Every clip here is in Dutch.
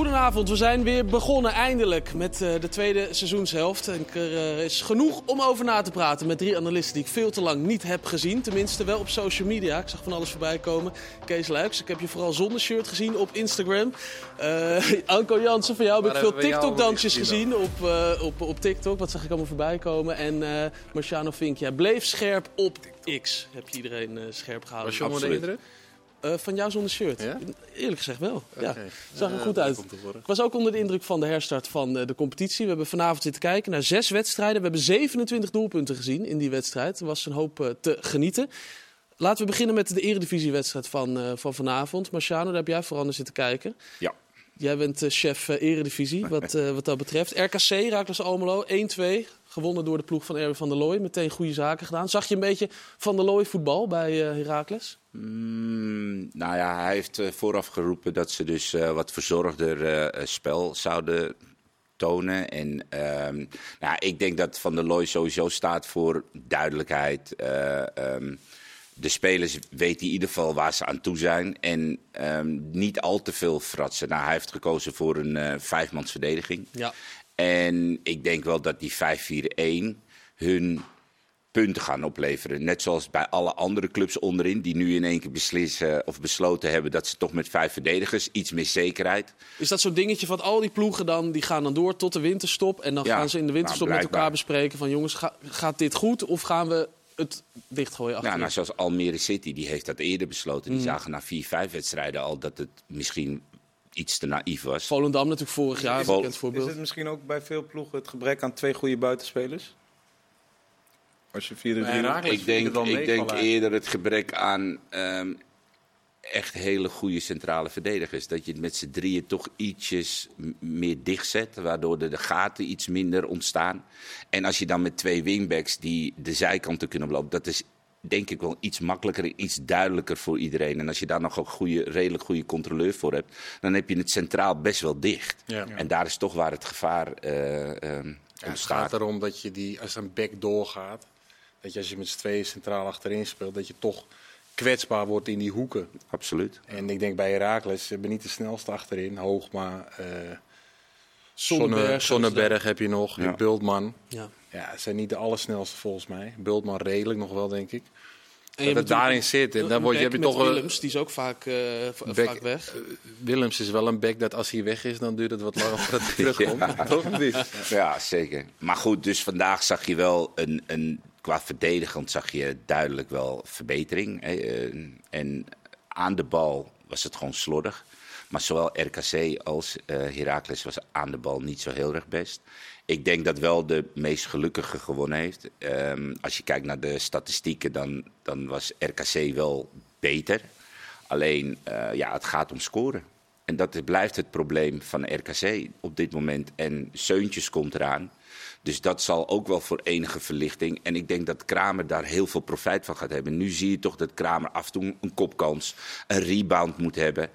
Goedenavond, we zijn weer begonnen eindelijk met uh, de tweede seizoenshelft. En er uh, is genoeg om over na te praten met drie analisten die ik veel te lang niet heb gezien. Tenminste wel op social media. Ik zag van alles voorbij komen. Kees Luiks, ik heb je vooral zonder shirt gezien op Instagram. Uh, Anko Jansen, van jou heb ik veel TikTok-dansjes gezien op, op, op TikTok. Wat zag ik allemaal voorbij komen. En Marciano Vink, jij bleef scherp op X. Heb je iedereen scherp gehouden. Was je onder de indruk? Uh, van jou zonder shirt? Ja? Eerlijk gezegd wel. Ja. Zag er goed uit. Ik was ook onder de indruk van de herstart van uh, de competitie. We hebben vanavond zitten kijken naar zes wedstrijden. We hebben 27 doelpunten gezien in die wedstrijd. Er was een hoop te genieten. Laten we beginnen met de eredivisiewedstrijd van, van vanavond. Marciano, daar heb jij vooral naar zitten kijken. Ja. Jij bent chef eredivisie wat, wat dat betreft. RKC, Raakles Almelo, 1-2. Gewonnen door de ploeg van Erwin van der Looy. Meteen goede zaken gedaan. Zag je een beetje van der Looy voetbal bij Heracles? Mm, nou ja, hij heeft uh, vooraf geroepen dat ze dus uh, wat verzorgder uh, spel zouden tonen. En um, nou, ik denk dat Van der Looy sowieso staat voor duidelijkheid. Um, de spelers weten in ieder geval waar ze aan toe zijn. En um, niet al te veel fratsen. Nou, hij heeft gekozen voor een vijfmansverdediging. Ja. En ik denk wel dat die 5-4-1 hun punten gaan opleveren. Net zoals bij alle andere clubs onderin, die nu in één keer beslissen of besloten hebben dat ze toch met vijf verdedigers iets meer zekerheid. Is dat zo'n dingetje van al die ploegen dan, die gaan dan door tot de winterstop en dan Ja, gaan ze in de winterstop nou, met elkaar bespreken van jongens, ga- gaat dit goed of gaan we het dichtgooien achter? Ja, nou, zoals Almere City, die heeft dat eerder besloten. Mm. Die zagen na vier, vijf wedstrijden al dat het misschien iets te naïef was. Volendam natuurlijk vorig jaar, Vol- bekend Is voorbeeld. het misschien ook bij veel ploegen het gebrek aan twee goede buitenspelers? Als je 4 Bij Heracles Ik vind ik denk, ik denk eerder het gebrek aan ehm, echt hele goede centrale verdedigers. Dat je het met z'n drieën toch ietsjes meer dichtzet, waardoor de, de gaten iets minder ontstaan. En als je dan met twee wingbacks die de zijkanten kunnen belopen, dat is denk ik wel iets makkelijker, iets duidelijker voor iedereen. En als je daar nog een goede, redelijk goede controleur voor hebt, dan heb je het centraal best wel dicht. Ja. En daar is toch waar het gevaar eh, ehm, Ja, het ontstaat. gaat erom dat je die, als een back doorgaat, dat je als je met z'n tweeën centraal achterin speelt, dat je toch kwetsbaar wordt in die hoeken. Absoluut. En ik denk bij Herakles, ze hebben niet de snelste achterin. Hoogma, eh Sonnenberg, Zonne- Sonnenberg heb je nog, Ja. Bultman. Ja. Ja, het zijn niet de allersnelste volgens mij. Bultman redelijk nog wel, denk ik. En Dat het daarin zit. En dan word je, heb je met toch een- Willems, die is ook vaak, eh, Back- vaak weg. Willems is wel een back dat als hij weg is, dan duurt het wat langer voordat hij terugkomt. Niet? Ja, zeker. Maar goed, dus vandaag zag je wel een, een qua verdedigend zag je duidelijk wel verbetering. hè. Eh, En aan de bal was het gewoon slordig. Maar zowel RKC als eh Heracles was aan de bal niet zo heel erg best. Ik denk dat wel de meest gelukkige gewonnen heeft. Ehm, als je kijkt naar de statistieken, dan, dan was RKC wel beter. Alleen, eh, ja, het gaat om scoren. En dat blijft het probleem van RKC op dit moment. En Seuntjes komt eraan. Dus dat zal ook wel voor enige verlichting. En ik denk dat Kramer daar heel veel profijt van gaat hebben. Nu zie je toch dat Kramer af en toe een kopkans, een rebound moet hebben.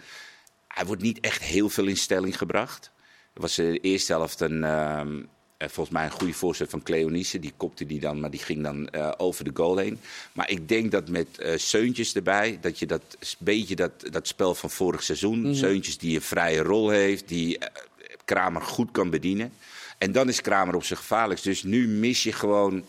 Hij wordt niet echt heel veel in stelling gebracht. Er was de eerste helft een, ehm, eh, volgens mij een goede voorzet van Cleonice. Die kopte die dan, maar die ging dan eh, over de goal heen. Maar ik denk dat met eh Seuntjes erbij, dat je dat beetje dat, dat spel van vorig seizoen, Seuntjes die een vrije rol heeft, die eh, Kramer goed kan bedienen. En dan is Kramer op zijn gevaarlijkst. Dus nu mis je gewoon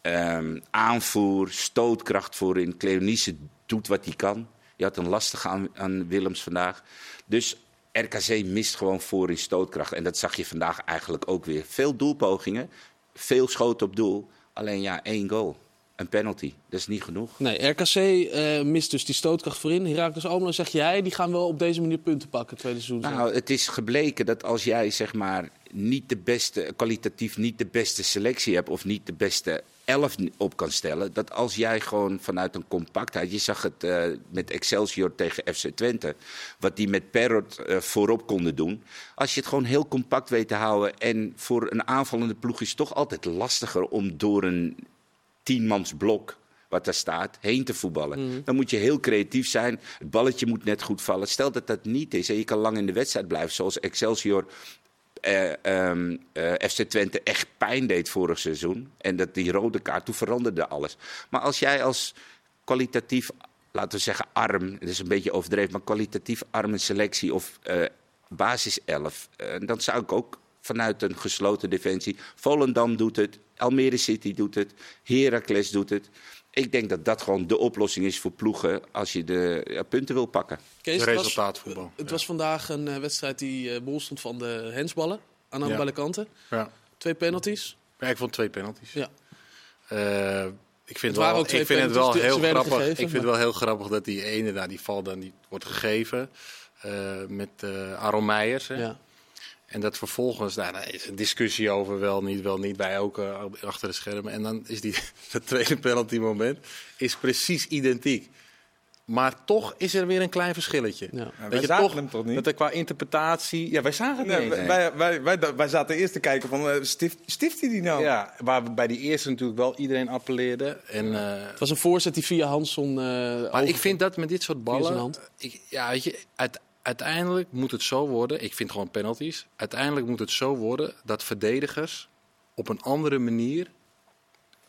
ehm, aanvoer, stootkracht voorin. Cleonice doet wat hij kan. Je had een lastig aan, aan Willems vandaag. Dus RKC mist gewoon voor in stootkracht. En dat zag je vandaag eigenlijk ook weer. Veel doelpogingen, veel schoten op doel. Alleen ja, één goal. Een penalty. Dat is niet genoeg. Nee, RKC eh, mist dus die stootkracht voorin. Heracles Almelo zeg jij, die gaan wel op deze manier punten pakken, tweede seizoen. Nou, het is gebleken dat als jij zeg maar niet de beste, kwalitatief niet de beste selectie hebt of niet de beste elf op kan stellen, dat als jij gewoon vanuit een compactheid, je zag het eh, met Excelsior tegen FC Twente, wat die met Perrot eh, voorop konden doen, als je het gewoon heel compact weet te houden en voor een aanvallende ploeg is het toch altijd lastiger om door een tienmans blok wat daar staat, heen te voetballen. Dan moet je heel creatief zijn. Het balletje moet net goed vallen. Stel dat dat niet is en je kan lang in de wedstrijd blijven, zoals Excelsior eh, ehm, eh, FC Twente echt pijn deed vorig seizoen. En dat die rode kaart, toen veranderde alles. Maar als jij als kwalitatief, laten we zeggen arm, het is een beetje overdreven, maar kwalitatief arme selectie of eh basis 11, eh, dan zou ik ook vanuit een gesloten defensie. Volendam doet het, Almere City doet het, Heracles doet het. Ik denk dat dat gewoon de oplossing is voor ploegen als je de ja, punten wil pakken. Kees, het was- Resultaatvoetbal. Het was vandaag een eh, wedstrijd die eh, bol stond van de hensballen aan allebei Ja. kanten. Ja. Twee penalties. Ja, ik vond twee penalties. Ja. Eh, ik vind, Het waren wel, ook twee ik vind het wel heel grappig. gegeven, ik vind maar- het wel heel grappig dat die ene daar, die val dan, die wordt gegeven eh, met eh Aaron Meijers. Hè? Ja. En dat vervolgens, nou, daar is een discussie over wel niet, wel niet, wij ook eh, achter de schermen. En dan is die, het tweede penalty moment is precies identiek. Maar toch is er weer een klein verschilletje. Ja. wij je, zagen toch, hem toch niet? Dat er qua interpretatie... Ja, wij zagen het Nee, niet wij, wij, wij, wij, wij zaten eerst te kijken van, eh, stift, stift hij die nou? Ja, waar bij die eerste natuurlijk wel iedereen appelleerde. En, eh, Het was een voorzet die via Hansson. eh Maar ik vind dat met dit soort Via zijn ballen. hand. Ik, ja, weet je, uit- uiteindelijk moet het zo worden. Ik vind gewoon penalties. Uiteindelijk moet het zo worden dat verdedigers op een andere manier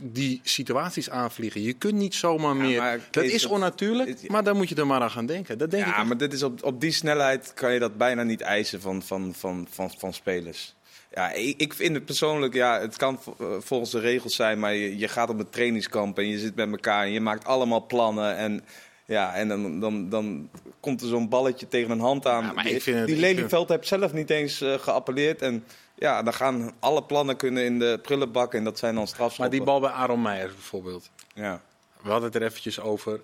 die situaties aanvliegen. Je kunt niet zomaar Ja, meer. maar dat is onnatuurlijk, het- maar daar moet je er maar aan gaan denken. Dat denk ik. Ja, echt. maar dit is op, op die snelheid kan je dat bijna niet eisen van, van, van, van, van spelers. Ja, ik, vind het persoonlijk, ja, het kan eh, volgens de regels zijn, maar je, je gaat op een trainingskamp en je zit met elkaar en je maakt allemaal plannen. En, ja, en dan, dan, dan komt er zo'n balletje tegen een hand aan. Ja, maar die ik vind die ik Lelyveld heeft zelf niet eens eh, geappelleerd. En ja, dan gaan alle plannen kunnen in de prullenbak en dat zijn dan strafschoppen. Maar die bal bij Aaron Meijers bijvoorbeeld. Ja. We hadden het er eventjes over.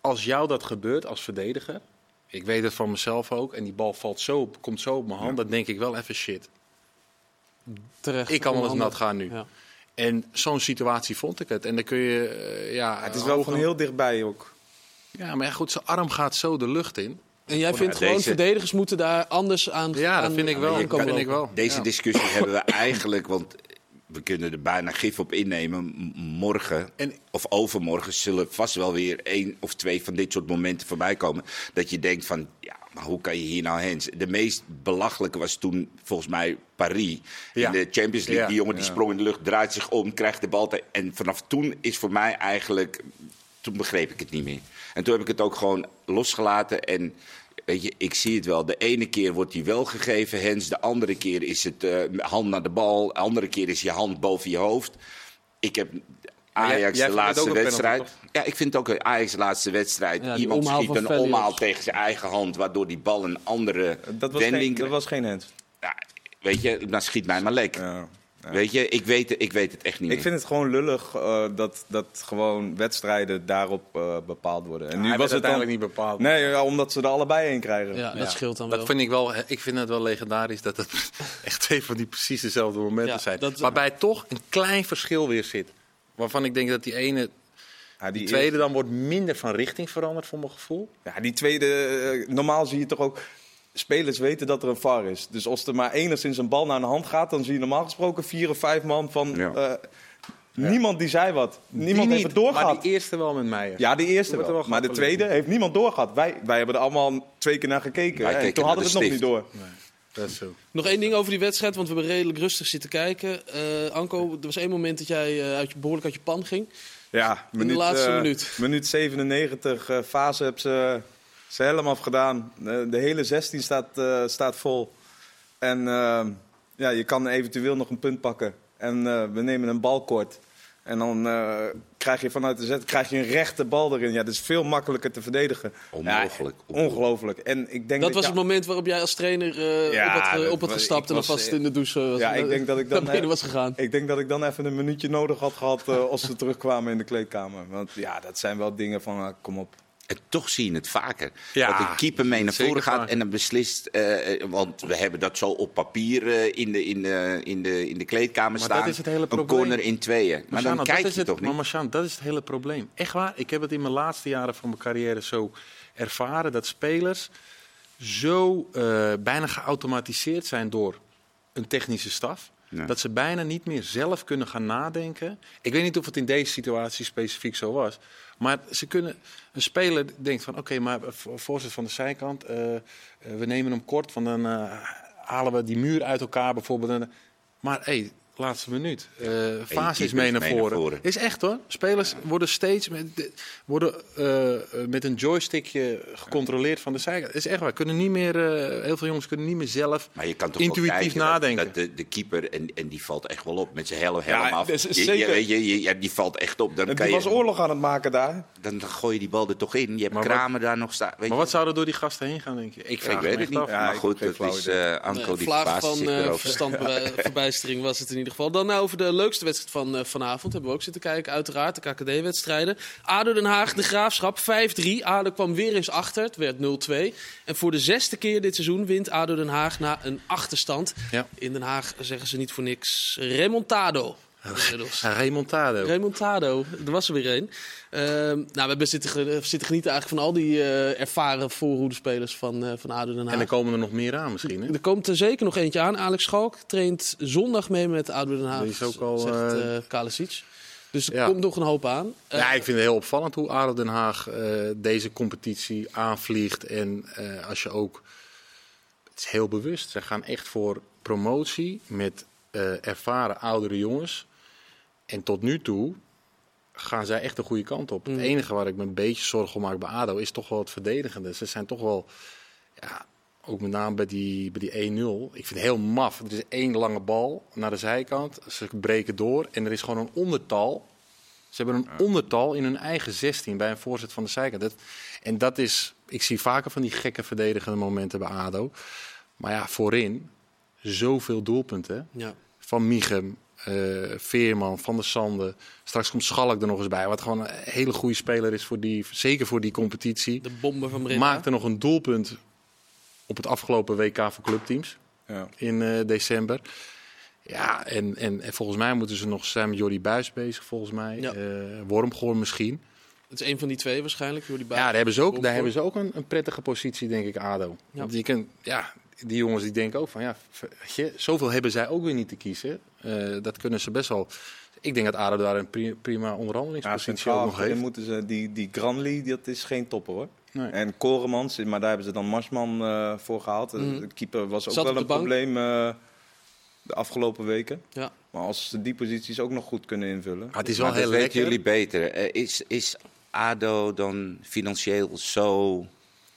Als jou dat gebeurt als verdediger. Ik weet het van mezelf ook. En die bal valt zo, komt zo op mijn hand. Dan denk ik wel even shit. terecht. Ik kan wel eens nat gaan nu. Ja. En zo'n situatie vond ik het. En dan kun je, eh, ja... het is wel van heel dichtbij ook. Ja, maar ja, goed, zijn arm gaat zo de lucht in. En jij vindt Ja, gewoon deze- verdedigers moeten daar anders aan. Ja, dat aan- vind ik wel. Dat vind ik wel. Deze Ja. discussie hebben we eigenlijk, want we kunnen er bijna gif op innemen. Morgen En- of overmorgen zullen vast wel weer één of twee van dit soort momenten voorbij komen. Dat je denkt van, ja, maar hoe kan je hier nou heen? De meest belachelijke was toen volgens mij Paris. Ja. In de Champions League. Ja, Die jongen die sprong in de lucht, draait zich om, krijgt de bal. En vanaf toen is voor mij eigenlijk, toen begreep ik het niet meer. En toen heb ik het ook gewoon losgelaten en... Weet je, ik zie het wel. De ene keer wordt hij wel gegeven, Hens. De andere keer is het eh, hand naar de bal. De andere keer is je hand boven je hoofd. Ik heb jij- Ajax jij de laatste penalty, wedstrijd. Ja, ik vind ook een Ajax de laatste wedstrijd. Ja, Iemand schiet een omhaal tegen zijn eigen hand, waardoor die bal een andere Dat was, wending geen, dat was geen hand. Ja, weet je, dan schiet mij maar lek. Ja. Ja. Weet je, ik weet, het- ik weet het echt niet Ik meer. vind het gewoon lullig eh, dat, dat gewoon wedstrijden daarop eh, bepaald worden. En nu was het dan... uiteindelijk niet bepaald. Nee, ja, omdat ze er allebei in krijgen. Ja, dat scheelt dan dat wel. vind ik wel. Ik vind het wel legendarisch dat het echt twee van die precies dezelfde momenten Ja, zijn. dat- Waarbij toch een klein verschil weer zit. Waarvan ik denk dat die ene, Ja, die tweede dan wordt minder van richting veranderd voor mijn gevoel. Ja, die tweede... eh, normaal zie je toch ook... Spelers weten dat er een VAR is. Dus als er maar enigszins een bal naar een hand gaat... dan zie je normaal gesproken vier of vijf man van... Ja. eh, Niemand die zei wat. Niemand Die heeft niet, het doorgehad. Maar die eerste wel met mij. Ja, die eerste er wel. wel Maar de tweede heeft niemand doorgehad. Wij, wij hebben er allemaal twee keer naar gekeken. Wij En keken toen hadden we het nog niet door. Dat is zo. Nog één ding over die wedstrijd, want we hebben redelijk rustig zitten kijken. Eh, Anko, er was één moment dat jij eh, uit je, behoorlijk uit je pan ging. Ja, In de laatste minuut. Minuut 97, eh, fase hebben ze, ze helemaal afgedaan. De, hele 16 staat, eh, staat vol. En eh, ja, je kan eventueel nog een punt pakken. En eh, we nemen een bal kort. En dan eh, krijg je vanuit de zet krijg je een rechte bal erin. Ja, dat is veel makkelijker te verdedigen. Onmogelijk. Ja, ongelooflijk. En ik denk Dat was ja, het moment waarop jij als trainer eh, Ja, op, had, dat op had was- gestapt en dan was, vast in de douche was, ja, ik denk dat ik dan, eh, was gegaan. Ik denk dat ik dan even een minuutje nodig had gehad eh, als ze terugkwamen in de kleedkamer. Want ja, dat zijn wel dingen van, ah, kom op. En toch zie je het vaker. Ja, dat een keeper mee naar voren gaat en dan beslist. eh, want we hebben dat zo op papier eh, in, de, in, de, in, de, in de kleedkamer Maar staan. dat is het hele een corner in tweeën. Maar dan kijk je het, toch niet. Maar dat is het hele probleem. Echt waar, ik heb het in mijn laatste jaren van mijn carrière zo ervaren... dat spelers zo eh, bijna geautomatiseerd zijn door een technische staf... Dat ze bijna niet meer zelf kunnen gaan nadenken. Ik weet niet of het in deze situatie specifiek zo was. Maar ze kunnen, een speler denkt van oké, maar voor- voorzet van de zijkant, eh, eh, we nemen hem kort, want dan eh, halen we die muur uit elkaar bijvoorbeeld. Maar hey, laatste minuut. eh fase is mee naar mee naar voren. Is echt hoor. Spelers worden steeds met, de- worden, eh, eh, met een joystickje gecontroleerd van de zijkant. Is echt waar. Kunnen niet meer, eh, heel veel jongens kunnen niet meer zelf Maar je kan toch intuïtief dat- nadenken. Dat, de, de keeper, en, en die valt echt wel op met zijn helm, helm Ja, af. Je- je- zeker. weet je, je- ja, die valt echt op. Dan, En kan die je, was oorlog aan het maken daar. dan, dan gooi je die bal er toch in. Je hebt Maar wat- Kramer daar nog staan. Weet Maar je? wat zou er door die gasten heen gaan, denk je? Ik, weet het niet. maar goed, dat flauw is eh Anko die vlaag van eh, verstandverbijstering was het in ieder geval. Dan nou over de leukste wedstrijd van eh, vanavond. Hebben we ook zitten kijken, uiteraard. De KKD-wedstrijden. ADO Den Haag, de Graafschap, 5-3. ADO kwam weer eens achter. Het werd 0-2. En voor de zesde keer dit seizoen wint ADO Den Haag na een achterstand. Ja. In Den Haag zeggen ze niet voor niks remontado. Inmiddels. Remontado. Remontado, er was er weer een. Ehm, nou, we zitten, zitten genieten eigenlijk van al die eh, ervaren voorhoedespelers van, eh van ADO Den Haag. En er komen er nog meer aan misschien. Hè? Er komt er zeker nog eentje aan. Alex Schalk traint zondag mee met ADO Den Haag, Die is ook al, zegt eh, Kalisic. Dus er ja. komt nog een hoop aan. Ja, ik vind het heel opvallend hoe ADO Den Haag deze competitie aanvliegt. En als je ook... Het is heel bewust. Ze gaan echt voor promotie met ervaren oudere jongens. En tot nu toe gaan zij echt de goede kant op. Mm. Het enige waar ik me een beetje zorgen om maak bij ADO is toch wel het verdedigende. Ze zijn toch wel... Ja, ook met name bij die, bij die 1-0. Ik vind het heel maf. Er is één lange bal naar de zijkant. Ze breken door en er is gewoon een ondertal. Ze hebben een ondertal in hun eigen 16 bij een voorzet van de zijkant. Dat, en dat is, ik zie vaker van die gekke verdedigende momenten bij ADO. Maar ja, voorin zoveel doelpunten. ja. Van Michem, eh, Veerman, Van der Sande. Straks komt Schalk er nog eens bij. Wat gewoon een hele goede speler is, voor die, zeker voor die competitie. De bomber van Breda. Maakte nog een doelpunt op het afgelopen WK voor clubteams Ja. in eh, december. Ja, en, en, en volgens mij moeten ze nog zijn met Jordi Buis bezig, volgens mij. Ja. Eh, Wormgoor misschien. Het is een van die twee waarschijnlijk. Jordi Buis. Ja, daar hebben ze ook, daar hebben ze ook een, een prettige positie, denk ik, ADO. Ja. Want je kunt, ja, die jongens die denken ook van, ja, je, zoveel hebben zij ook weer niet te kiezen. Eh, dat kunnen ze best wel. Ik denk dat ADO daar een pri- prima Ja, onderhandelingspositie ook centraal nog heeft. moeten ze, die, die Granly, dat is geen topper hoor. Nee. En Koremans, maar daar hebben ze dan Marsman eh, voor gehaald. Mhm. De keeper was ook Zat wel een bank. probleem eh, de afgelopen weken. Ja. Maar als ze die posities ook nog goed kunnen invullen. Maar het is wel Maar heel weten lekker. jullie beter. Eh, is, is ADO dan financieel zo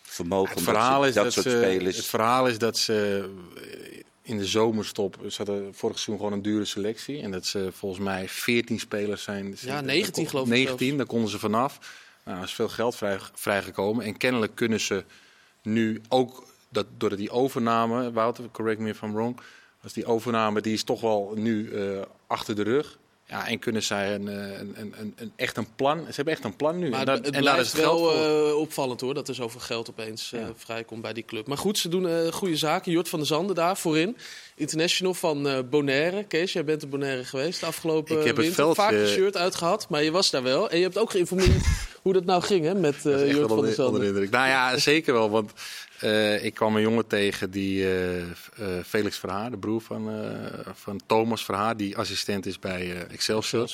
vermogen Het verhaal, dat, is dat, dat soort ze, spelers... het verhaal is dat ze eh, in de zomerstop, ze hadden vorig seizoen gewoon een dure selectie. En dat ze volgens mij 14 spelers zijn. Ja, 19 geloof ik 19, zelfs. daar konden ze vanaf. Nou, er is veel geld vrij, vrijgekomen. En kennelijk kunnen ze nu ook, dat, doordat die overname, Wouter, correct me if I'm wrong. Als die overname, die is toch wel nu eh, achter de rug. Ja, en kunnen zij een, eh, een, een, een, een- echt een plan. Ze hebben echt een plan nu. Maar en, het, daar- het en daar blijft is het geld wel eh, opvallend hoor, dat er zoveel geld opeens eh, vrijkomt bij die club. Maar goed, ze doen goede zaken. Jort van der Zanden daar voorin. International van Bonaire. Kees, jij bent in Bonaire geweest de afgelopen Ik heb het winter. veldje- Vaak je shirt uitgehad, maar je was daar wel. En je hebt ook geïnformeerd hoe dat nou ging hè, met Dat Jort van der Zanden. Nou ja, zeker wel. Want eh, ik kwam een jongen tegen die eh, eh, Felix Verhaar, de broer van, van Thomas Verhaar, die assistent is bij eh, Excelsior.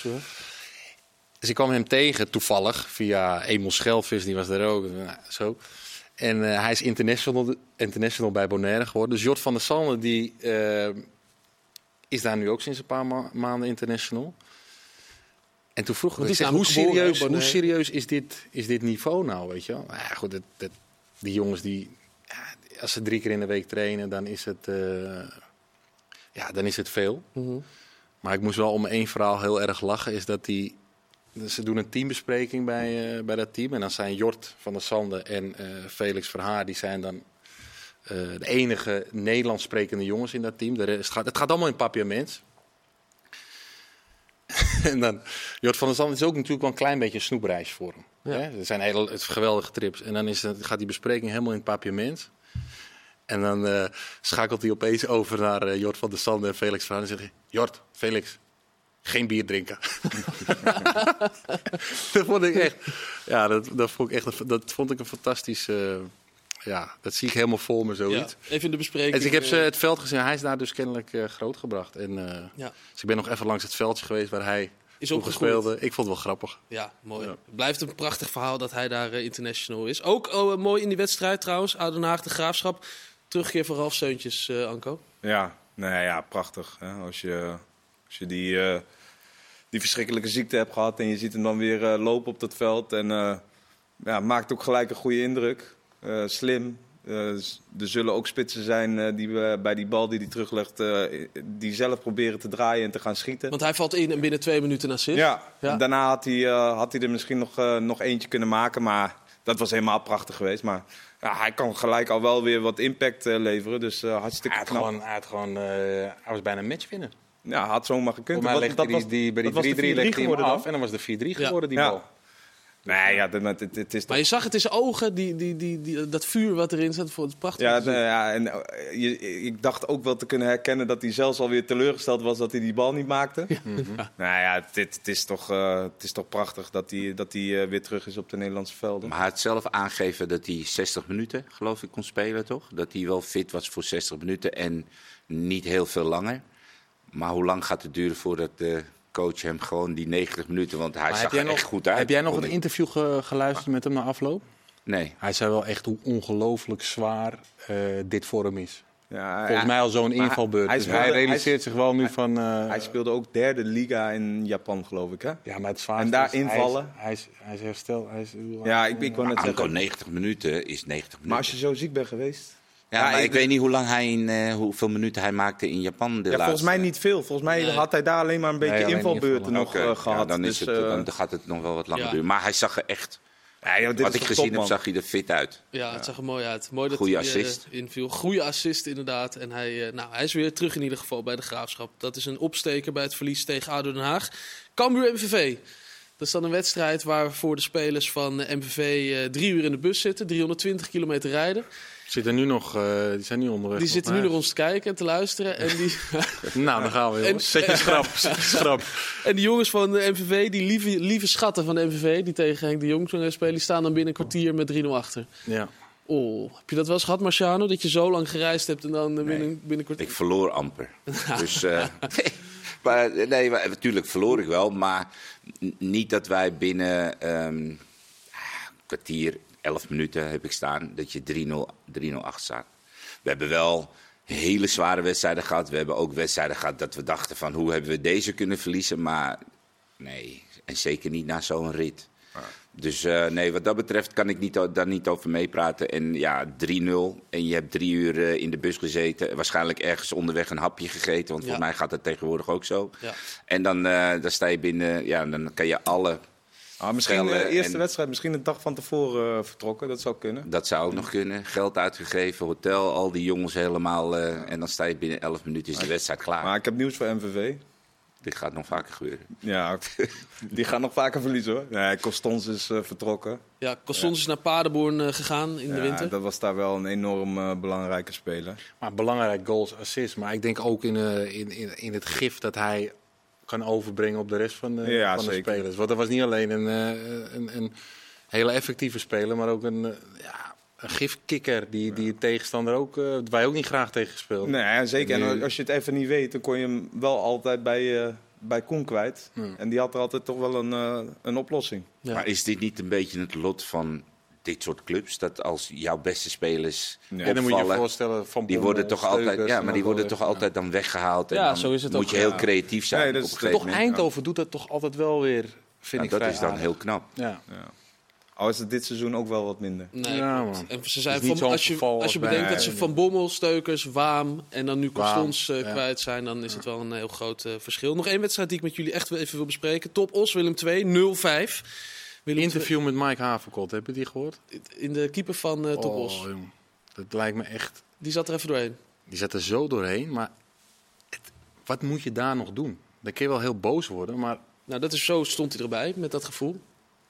Dus ik kwam hem tegen toevallig via Emil Schelvis, die was daar ook. Nou, zo. En hij is international, international bij Bonaire geworden. Dus Jort van der Sande die, is daar nu ook sinds een paar ma- maanden international. En toen vroeg ik, ik zeg, hoe serieus, hoe serieus is dit, is dit niveau nou, weet je wel? Nou ja, goed, dat, dat, die jongens die, als ze drie keer in de week trainen, dan is het, eh, ja, dan is het veel. Mhm. Maar ik moest wel om één verhaal heel erg lachen. Is dat die. Ze doen een teambespreking bij, eh, bij dat team. En dan zijn Jort van der Sande en eh, Felix Verhaar. Die zijn dan de enige Nederlands sprekende jongens in dat team. De rest gaat, het gaat allemaal in papiaments. en dan. Jort van der Sande is ook natuurlijk wel een klein beetje een snoepreis voor hem. Ja. Hè? Er zijn hele het, geweldige trips. En dan is het, gaat die bespreking helemaal in het papiament. En dan eh, schakelt hij opeens over naar eh, Jort van der Sande en Felix Verhaar. En zegt hij, Jort, Felix, geen bier drinken. dat vond ik echt, ja, dat, dat, vond ik echt een, dat vond ik een fantastisch, eh, Ja, dat zie ik helemaal voor me, Ja, zoiets. even in de bespreking. Dus ik heb ze het veld gezien. Hij is daar dus kennelijk eh, grootgebracht. En, eh, Ja. Dus ik ben nog even langs het veldje geweest waar hij Is opgegroeid. speelde. Ik vond het wel grappig. Ja, mooi. Ja. Het blijft een prachtig verhaal dat hij daar eh, international is. Ook oh, eh, mooi in die wedstrijd trouwens. Oude Haag, de Graafschap. Terugkeer van Ralf Seuntjes, eh, Anko. Ja, nee, ja prachtig. Hè? Als je, als je die, eh, die verschrikkelijke ziekte hebt gehad en je ziet hem dan weer eh, lopen op dat veld. En eh, ja, maakt ook gelijk een goede indruk. Eh, slim. Eh, er zullen ook spitsen zijn eh, die we bij die bal die hij teruglegt, eh, die zelf proberen te draaien en te gaan schieten. Want hij valt in en binnen twee minuten een assist. Ja, Ja. daarna had hij, eh, had hij er misschien nog, eh, nog eentje kunnen maken. Maar dat was helemaal prachtig geweest. Maar ja, hij kan gelijk al wel weer wat impact eh, leveren. Dus eh, hartstikke Hij had knap. gewoon, hij had gewoon eh, hij was bijna een match winnen. Ja, had zomaar gekund. Voor mij Wat- legde dat die, was- die, bij die was 3-3 de 4-3 legde hij af dan. en dan was de 4-3 Ja. geworden, die Ja. Nee, ja, dat, het, het is Maar je zag het in zijn ogen, die, die, die, die, dat vuur wat erin zat. Voor het prachtig. Ja, nee, ja, en eh, je, ik dacht ook wel te kunnen herkennen dat hij zelfs alweer teleurgesteld was dat hij die bal niet maakte. Nou ja, het, het, is toch, eh, het is toch prachtig dat hij, dat hij eh, weer terug is op de Nederlandse velden. Maar hij had zelf aangegeven dat hij 60 minuten, geloof ik, kon spelen, toch? Dat hij wel fit was voor 60 minuten en niet heel veel langer. Maar hoe lang gaat het duren voordat de coach hem gewoon die 90 minuten... Want hij Maar zag er echt goed uit. Heb jij nog ik. interview ge- geluisterd met hem na afloop? Nee. Hij zei wel echt hoe ongelooflijk zwaar eh, dit voor hem is. Ja, Volgens ja, mij al zo'n invalbeurt. hij dus speelde- hij hij- realiseert zich wel nu van... eh, Hij speelde ook derde liga in Japan, geloof ik. Hè? ja, maar het zwaarste En daar is, hij is- invallen? Hij is, hij is, herstel. Hij is, Ja, ik, ik wou net zeggen. 90 minuten is 90 minuten. Maar als je zo ziek bent geweest... ja, maar ik- ik, weet niet hoe lang hij in, eh, hoeveel minuten hij maakte in Japan de Ja, laatste. volgens mij niet veel. Volgens mij Nee. had hij daar alleen maar een beetje Nee, invalbeurten nog eh, ja, gehad. dan, is dus, het, eh, dan gaat het nog wel wat langer Ja. duren. Maar hij zag er echt, ja, joh, dit wat is ik gezien top, heb, zag hij er fit uit. Ja, het zag er mooi uit. Mooi dat Goeie hij assist. inviel. Goede assist inderdaad. En hij, eh, nou, hij is weer terug in ieder geval bij de Graafschap. Dat is een opsteker bij het verlies tegen ADO Den Haag. Cambuur MVV. Dat is dan een wedstrijd waarvoor de spelers van MVV eh, drie uur in de bus zitten. 320 kilometer rijden. Zitten nu nog, eh, die zijn nu onderweg. Die zitten nu naar ons te kijken en te luisteren. En die. Nou, dan gaan we. jongens. Zet je schrap. Zet je schrap. en die jongens van de MVV, die lieve, lieve schatten van de MVV... die tegen Henk de Jong eh, spelen, die staan dan binnen een kwartier met 3-0 achter. Ja. Oh, heb je dat wel eens gehad, Marciano? Dat je zo lang gereisd hebt en dan eh, binnen, binnen een kwartier... Ik verloor amper. dus, eh, maar, nee, maar, natuurlijk verloor ik wel. Maar niet dat wij binnen ehm, een kwartier, 11 minuten heb ik staan, dat je 3-0 3-0 achter staat. We hebben wel hele zware wedstrijden gehad. We hebben ook wedstrijden gehad dat we dachten van hoe hebben we deze kunnen verliezen. Maar nee, en zeker niet na zo'n rit. Dus eh, nee, wat dat betreft kan ik niet, daar niet over meepraten. En ja, 3-0 en je hebt drie uur eh, in de bus gezeten. Waarschijnlijk ergens onderweg een hapje gegeten. Want Ja. voor mij gaat dat tegenwoordig ook zo. Ja. En dan, eh, dan sta je binnen, ja, dan kan je alle... Ah, misschien de Schellen eerste en- wedstrijd, misschien een dag van tevoren eh, vertrokken. Dat zou kunnen. Dat zou ook nog kunnen. Geld uitgegeven, hotel, al die jongens helemaal. eh, en dan sta je binnen 11 minuten is de wedstrijd klaar. Maar ik heb nieuws voor MVV. Dit gaat nog vaker gebeuren. Ja, die gaan nog vaker verliezen hoor. Nee, Costons is eh, vertrokken. Ja, Costons is naar Paderborn eh, gegaan in de Ja, winter. dat was daar wel een enorm eh, belangrijke speler. Maar belangrijk goals, assists. Maar ik denk ook in, eh, in, in, in het gif dat hij kan overbrengen op de rest van de, Ja, van de spelers. Want dat was niet alleen een, eh, een, een hele effectieve speler, maar ook een, eh, ja, een gifkikker die, die tegenstander ook, eh wij ook niet graag tegen gespeeld. Nee, ja, zeker. En als je het even niet weet, dan kon je hem wel altijd bij, eh bij Koen kwijt. Hmm. En die had er altijd toch wel een, eh, een oplossing. Ja. Maar is dit niet een beetje het lot van dit soort clubs? Dat als jouw beste spelers Ja, en dan moet je je voorstellen van die worden toch altijd, ja, maar die worden toch altijd dan weggehaald. En Ja, dan zo is het moet ook, je heel ja. creatief zijn Nee, dat toch. Eindhoven doet dat toch altijd wel weer, vind ik dat vrij is dan aardig. heel knap. Ja. Al is het dit seizoen ook wel wat minder. Nee, Ja, klopt. man. En ze zijn van, als je, als je bedenkt dat ze van Bommel, Steukers, Waam en dan nu Waam, Constons eh, ja. kwijt zijn, dan is het wel een heel groot eh, verschil. Nog één wedstrijd die ik met jullie echt wel even wil bespreken. Top Os, Willem 2, 0-5. Willem Interview met Mike Haverkot, heb je die gehoord? 2 in de keeper van eh Top Os. Oh, jong. Dat lijkt me echt Die zat er even doorheen. Die zat er zo doorheen, maar het- wat moet je daar nog doen? Dan kun je wel heel boos worden, maar, Nou, dat is zo stond hij erbij, met dat gevoel.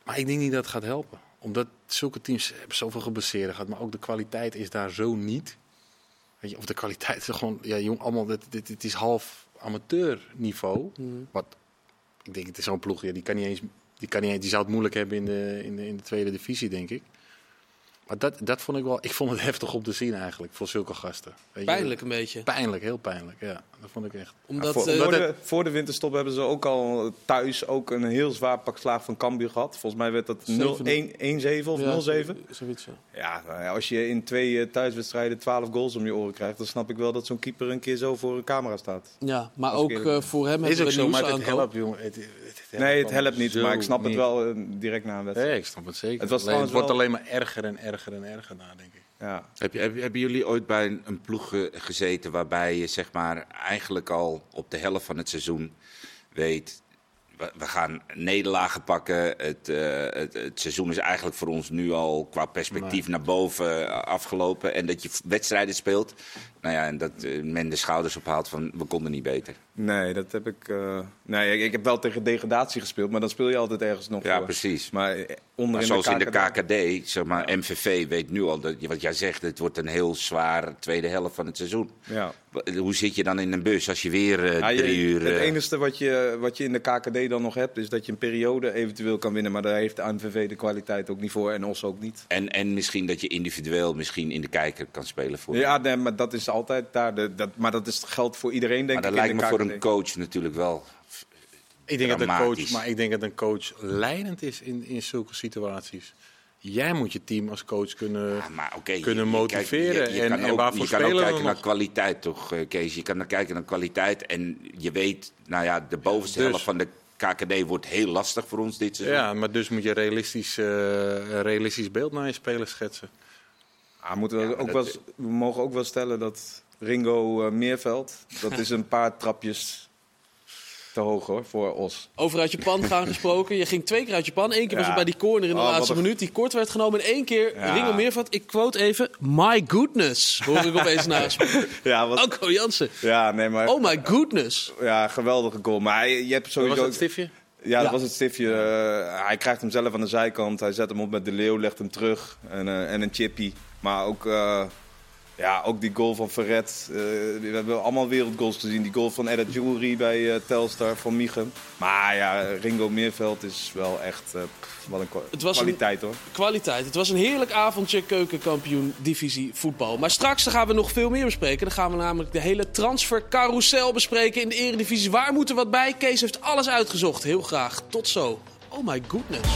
maar ik denk niet dat het gaat helpen. Omdat zulke teams hebben zoveel geblesseerd gehad, maar ook de kwaliteit is daar zo niet. Weet je, of de kwaliteit is gewoon, ja, jong, allemaal, dit, dit, dit is half amateurniveau. Wat, ik denk, het is zo'n ploeg, ja, die kan niet eens, die kan niet die zou het moeilijk hebben in de, in de, in de tweede divisie, denk ik. Maar dat, dat vond ik wel. Ik vond het heftig om te zien eigenlijk voor zulke gasten. Weet je? Pijnlijk een beetje. Pijnlijk, heel pijnlijk. Ja, dat vond ik echt. Omdat, voor, eh, voor, de, voor de winterstop hebben ze ook al thuis ook een heel zwaar pak slaag van Cambuur gehad. Volgens mij werd dat 0 1 1-7 of ja, 0-7. Zoiets, ja. Ja, nou ja, als je in twee eh, thuiswedstrijden 12 goals om je oren krijgt, dan snap ik wel dat zo'n keeper een keer zo voor een camera staat. Ja, maar ook eh, voor hem Is we zo, maar het helpt, jongen. Het, het, nee, het helpt niet, maar ik snap het wel eh, direct na een wedstrijd. Nee, ik snap het zeker. Het was Alleen, het trouwens wordt wel- alleen maar erger en erger en erger na, denk ik. Ja. Heb je, heb, hebben jullie ooit bij een, een ploeg ge- gezeten waarbij je zeg maar eigenlijk al op de helft van het seizoen weet, we, we gaan nederlagen pakken. Het, eh, het, het seizoen is eigenlijk voor ons nu al qua perspectief naar boven afgelopen. En dat je wedstrijden speelt. Nou ja, en dat eh, men de schouders ophaalt van we konden niet beter. Nee, dat heb ik. eh, nee, ik, ik heb wel tegen degradatie gespeeld, maar dan speel je altijd ergens nog. Ja, voor. precies. Maar eh, onderin zoals de in de KKD zeg maar, MVV weet nu al, dat, wat jij zegt, het wordt een heel zwaar tweede helft van het seizoen. Ja. Hoe zit je dan in een bus als je weer Ja, je- drie uur... Het enige wat je, wat je in de KKD dan nog hebt, is dat je een periode eventueel kan winnen. Maar daar heeft de ANVV de kwaliteit ook niet voor en ons ook niet. En, en misschien dat je individueel misschien in de kijker kan spelen voor. Ja, nee, maar dat is altijd daar. De, dat, maar dat is, geldt voor iedereen, denk maar dat ik. lijkt me voor een coach natuurlijk wel. Ik denk dat een coach, maar ik denk dat een coach leidend is in, in zulke situaties. Jij moet je team als coach kunnen. Ja, maar kunnen je motiveren. je- je En- kan en ook- waarvoor je kan ook kijken naar nog? kwaliteit, toch, eh, Kees? Je kan naar kijken naar kwaliteit. En je weet, nou ja, de bovenste Dus- helft van de KKD wordt heel lastig voor ons dit seizoen. Ja, maar dus moet je realistisch, eh, een realistisch beeld naar je spelers schetsen. Ah, moeten we, Ja, ook dat- wel, eens- we mogen ook wel stellen dat Ringo eh, Meerveld, dat is een paar trapjes te hoog hoor, voor Os. Over uit Japan gaan gesproken. Je ging twee keer uit Japan. Eén keer was het bij die corner in de Oh, laatste minuut. Die kort werd genomen. En één keer Ja. Ringo Meervat. Ik quote even. My goodness. Hoor ik opeens naast me. Ja, wat, Alco Jansen. ja, nee, maar Oh my goodness. ja, geweldige goal. Maar je, je hebt sowieso... was dat stiftje? Ja, dat Ja. was het stiftje. Eh, hij krijgt hem zelf aan de zijkant. Hij zet hem op met de leeuw, legt hem terug. En, eh, en een chippy. Maar ook, eh, ja, ook die goal van Verret. Eh, we hebben allemaal wereldgoals gezien. Die goal van Edda Jury bij eh, Telstar, van Michum. Maar ja, Ringo Meerveld is wel echt... pff, wat een kwa- Het was een- kwaliteit hoor. Kwaliteit. Het was een heerlijk avondje keukenkampioen divisie voetbal. Maar straks gaan we nog veel meer bespreken. Dan gaan we namelijk de hele transfercarousel bespreken in de eredivisie. Waar moet er wat bij? Kees heeft alles uitgezocht. Heel graag. Tot zo. Oh my goodness.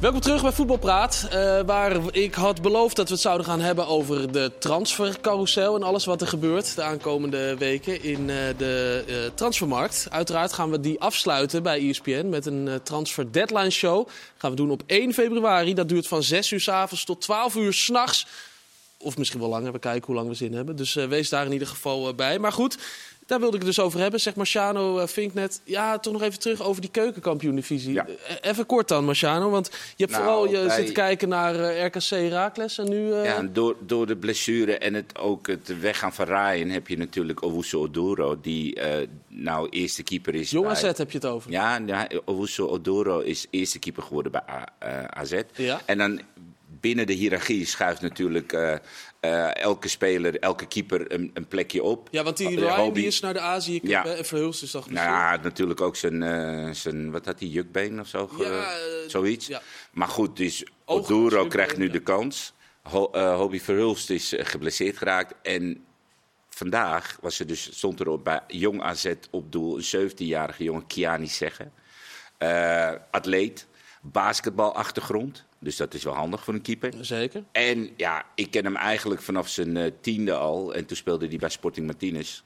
Welkom terug bij Voetbalpraat, eh, waar ik had beloofd dat we het zouden gaan hebben over de transfercarousel en alles wat er gebeurt de aankomende weken in eh, de eh, transfermarkt. Uiteraard gaan we die afsluiten bij ESPN met een transfer deadline show. gaan we doen op 1 februari. Dat duurt van 6 uur s avonds tot 12 uur s'nachts. Of misschien wel langer, we kijken hoe lang we zin hebben. Dus wees daar in ieder geval bij. Maar goed, daar wilde ik het dus over hebben. Zeg Marciano uh, Vinknet. Ja, toch nog even terug over die keukenkampioen-divisie. Ja. Eh, even kort dan, Marciano. Want je hebt Nou, vooral je bij- zitten kijken naar eh, RKC Herakles en nu... eh, Ja, door, door de blessure en het, ook het weggaan van Ryan heb je natuurlijk Owusu Oduro, die eh, nou eerste keeper is. Jong bij- AZ heb je het over. Ja, ja Owusu Oduro is eerste keeper geworden bij A- eh, AZ. Ja. En dan binnen de hiërarchie schuift natuurlijk eh, eh, elke speler, elke keeper een, een plekje op. Ja, want die Eh, Ryan die is naar de Azië Cup Ja. en Verhulst is toch Nou ja, natuurlijk ook zijn, eh, zijn wat had hij, jukbeen of zo? Ja, zoiets. ja. Maar goed, dus Oduro krijgt nu de kans. Ho, Hobby Verhulst is geblesseerd geraakt. En vandaag was er dus, stond er op bij Jong AZ op doel een 17-jarige jongen, Kiani Zeggen. Atleet, basketbalachtergrond. Dus dat is wel handig voor een keeper. Zeker. En ja, ik ken hem eigenlijk vanaf zijn eh, tiende al. En toen speelde hij bij Sporting Martinez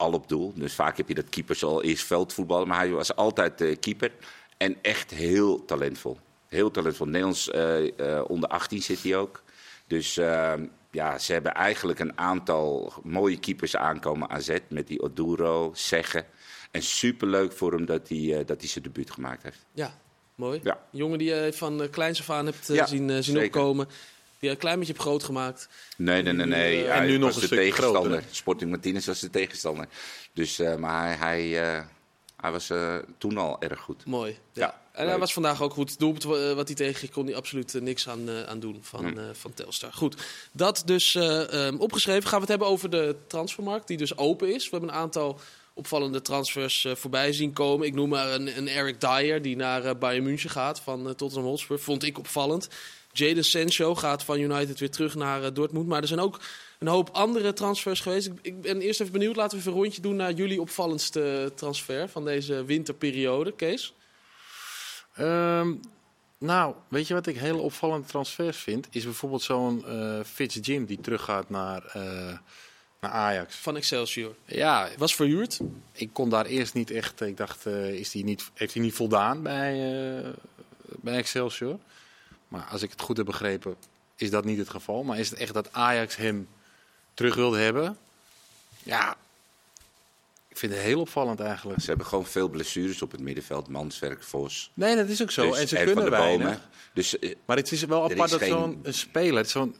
al op doel. Dus vaak heb je dat keepers al eerst veldvoetballen. Maar hij was altijd eh, keeper. En echt heel talentvol. Heel talentvol. Nederlands eh, onder 18 zit hij ook. Dus eh, ja, ze hebben eigenlijk een aantal mooie keepers aankomen AZ. Met die Oduro, Zeggen. En superleuk voor hem dat hij, dat hij zijn debuut gemaakt heeft. Ja, mooi. Ja. Jongen die je van uh, kleins af aan hebt Ja, zien, uh, zien opkomen. Die je een klein beetje hebt groot gemaakt. Nee, nee, nee. nee. En nu nog een de stukje tegenstander. groter, Sporting Martinez was de tegenstander. Dus, eh, maar hij, hij, eh, hij was eh, toen al erg goed. Mooi. Ja. Ja, en hij was vandaag ook goed. Doelpunt wat hij tegenkreeg kon hij absoluut niks aan, uh, aan doen van, uh, van Telstar. Goed, dat dus uh, um, opgeschreven. Gaan we het hebben over de transfermarkt die dus open is. We hebben een aantal opvallende transfers eh, voorbij zien komen. Ik noem maar een, een Eric Dyer die naar eh, Bayern München gaat van eh, Tottenham Hotspur. Vond ik opvallend. Jadon Sancho gaat van United weer terug naar Dortmund. Maar er zijn ook een hoop andere transfers geweest. Ik, ben eerst even benieuwd. Laten we even een rondje doen naar jullie opvallendste transfer van deze winterperiode. Kees? Ehm, nou, weet je wat ik hele opvallende transfers vind? Is bijvoorbeeld zo'n eh Fitz Jim die teruggaat naar, naar Ajax. Van Excelsior. Ja, Was verhuurd. ik kon daar eerst niet echt. Ik dacht, eh, is die niet, heeft hij niet voldaan bij, eh, bij Excelsior? Maar als ik het goed heb begrepen, is dat niet het geval. Maar is het echt dat Ajax hem terug wilde hebben? Ja, ik vind het heel opvallend eigenlijk. Ze hebben gewoon veel blessures op het middenveld. Manswerk, Vos. Nee, dat is ook zo. Dus- en ze kunnen de weinig. Bomen. Dus eh, Maar het is wel apart is dat geen- zo'n een speler. Zo'n,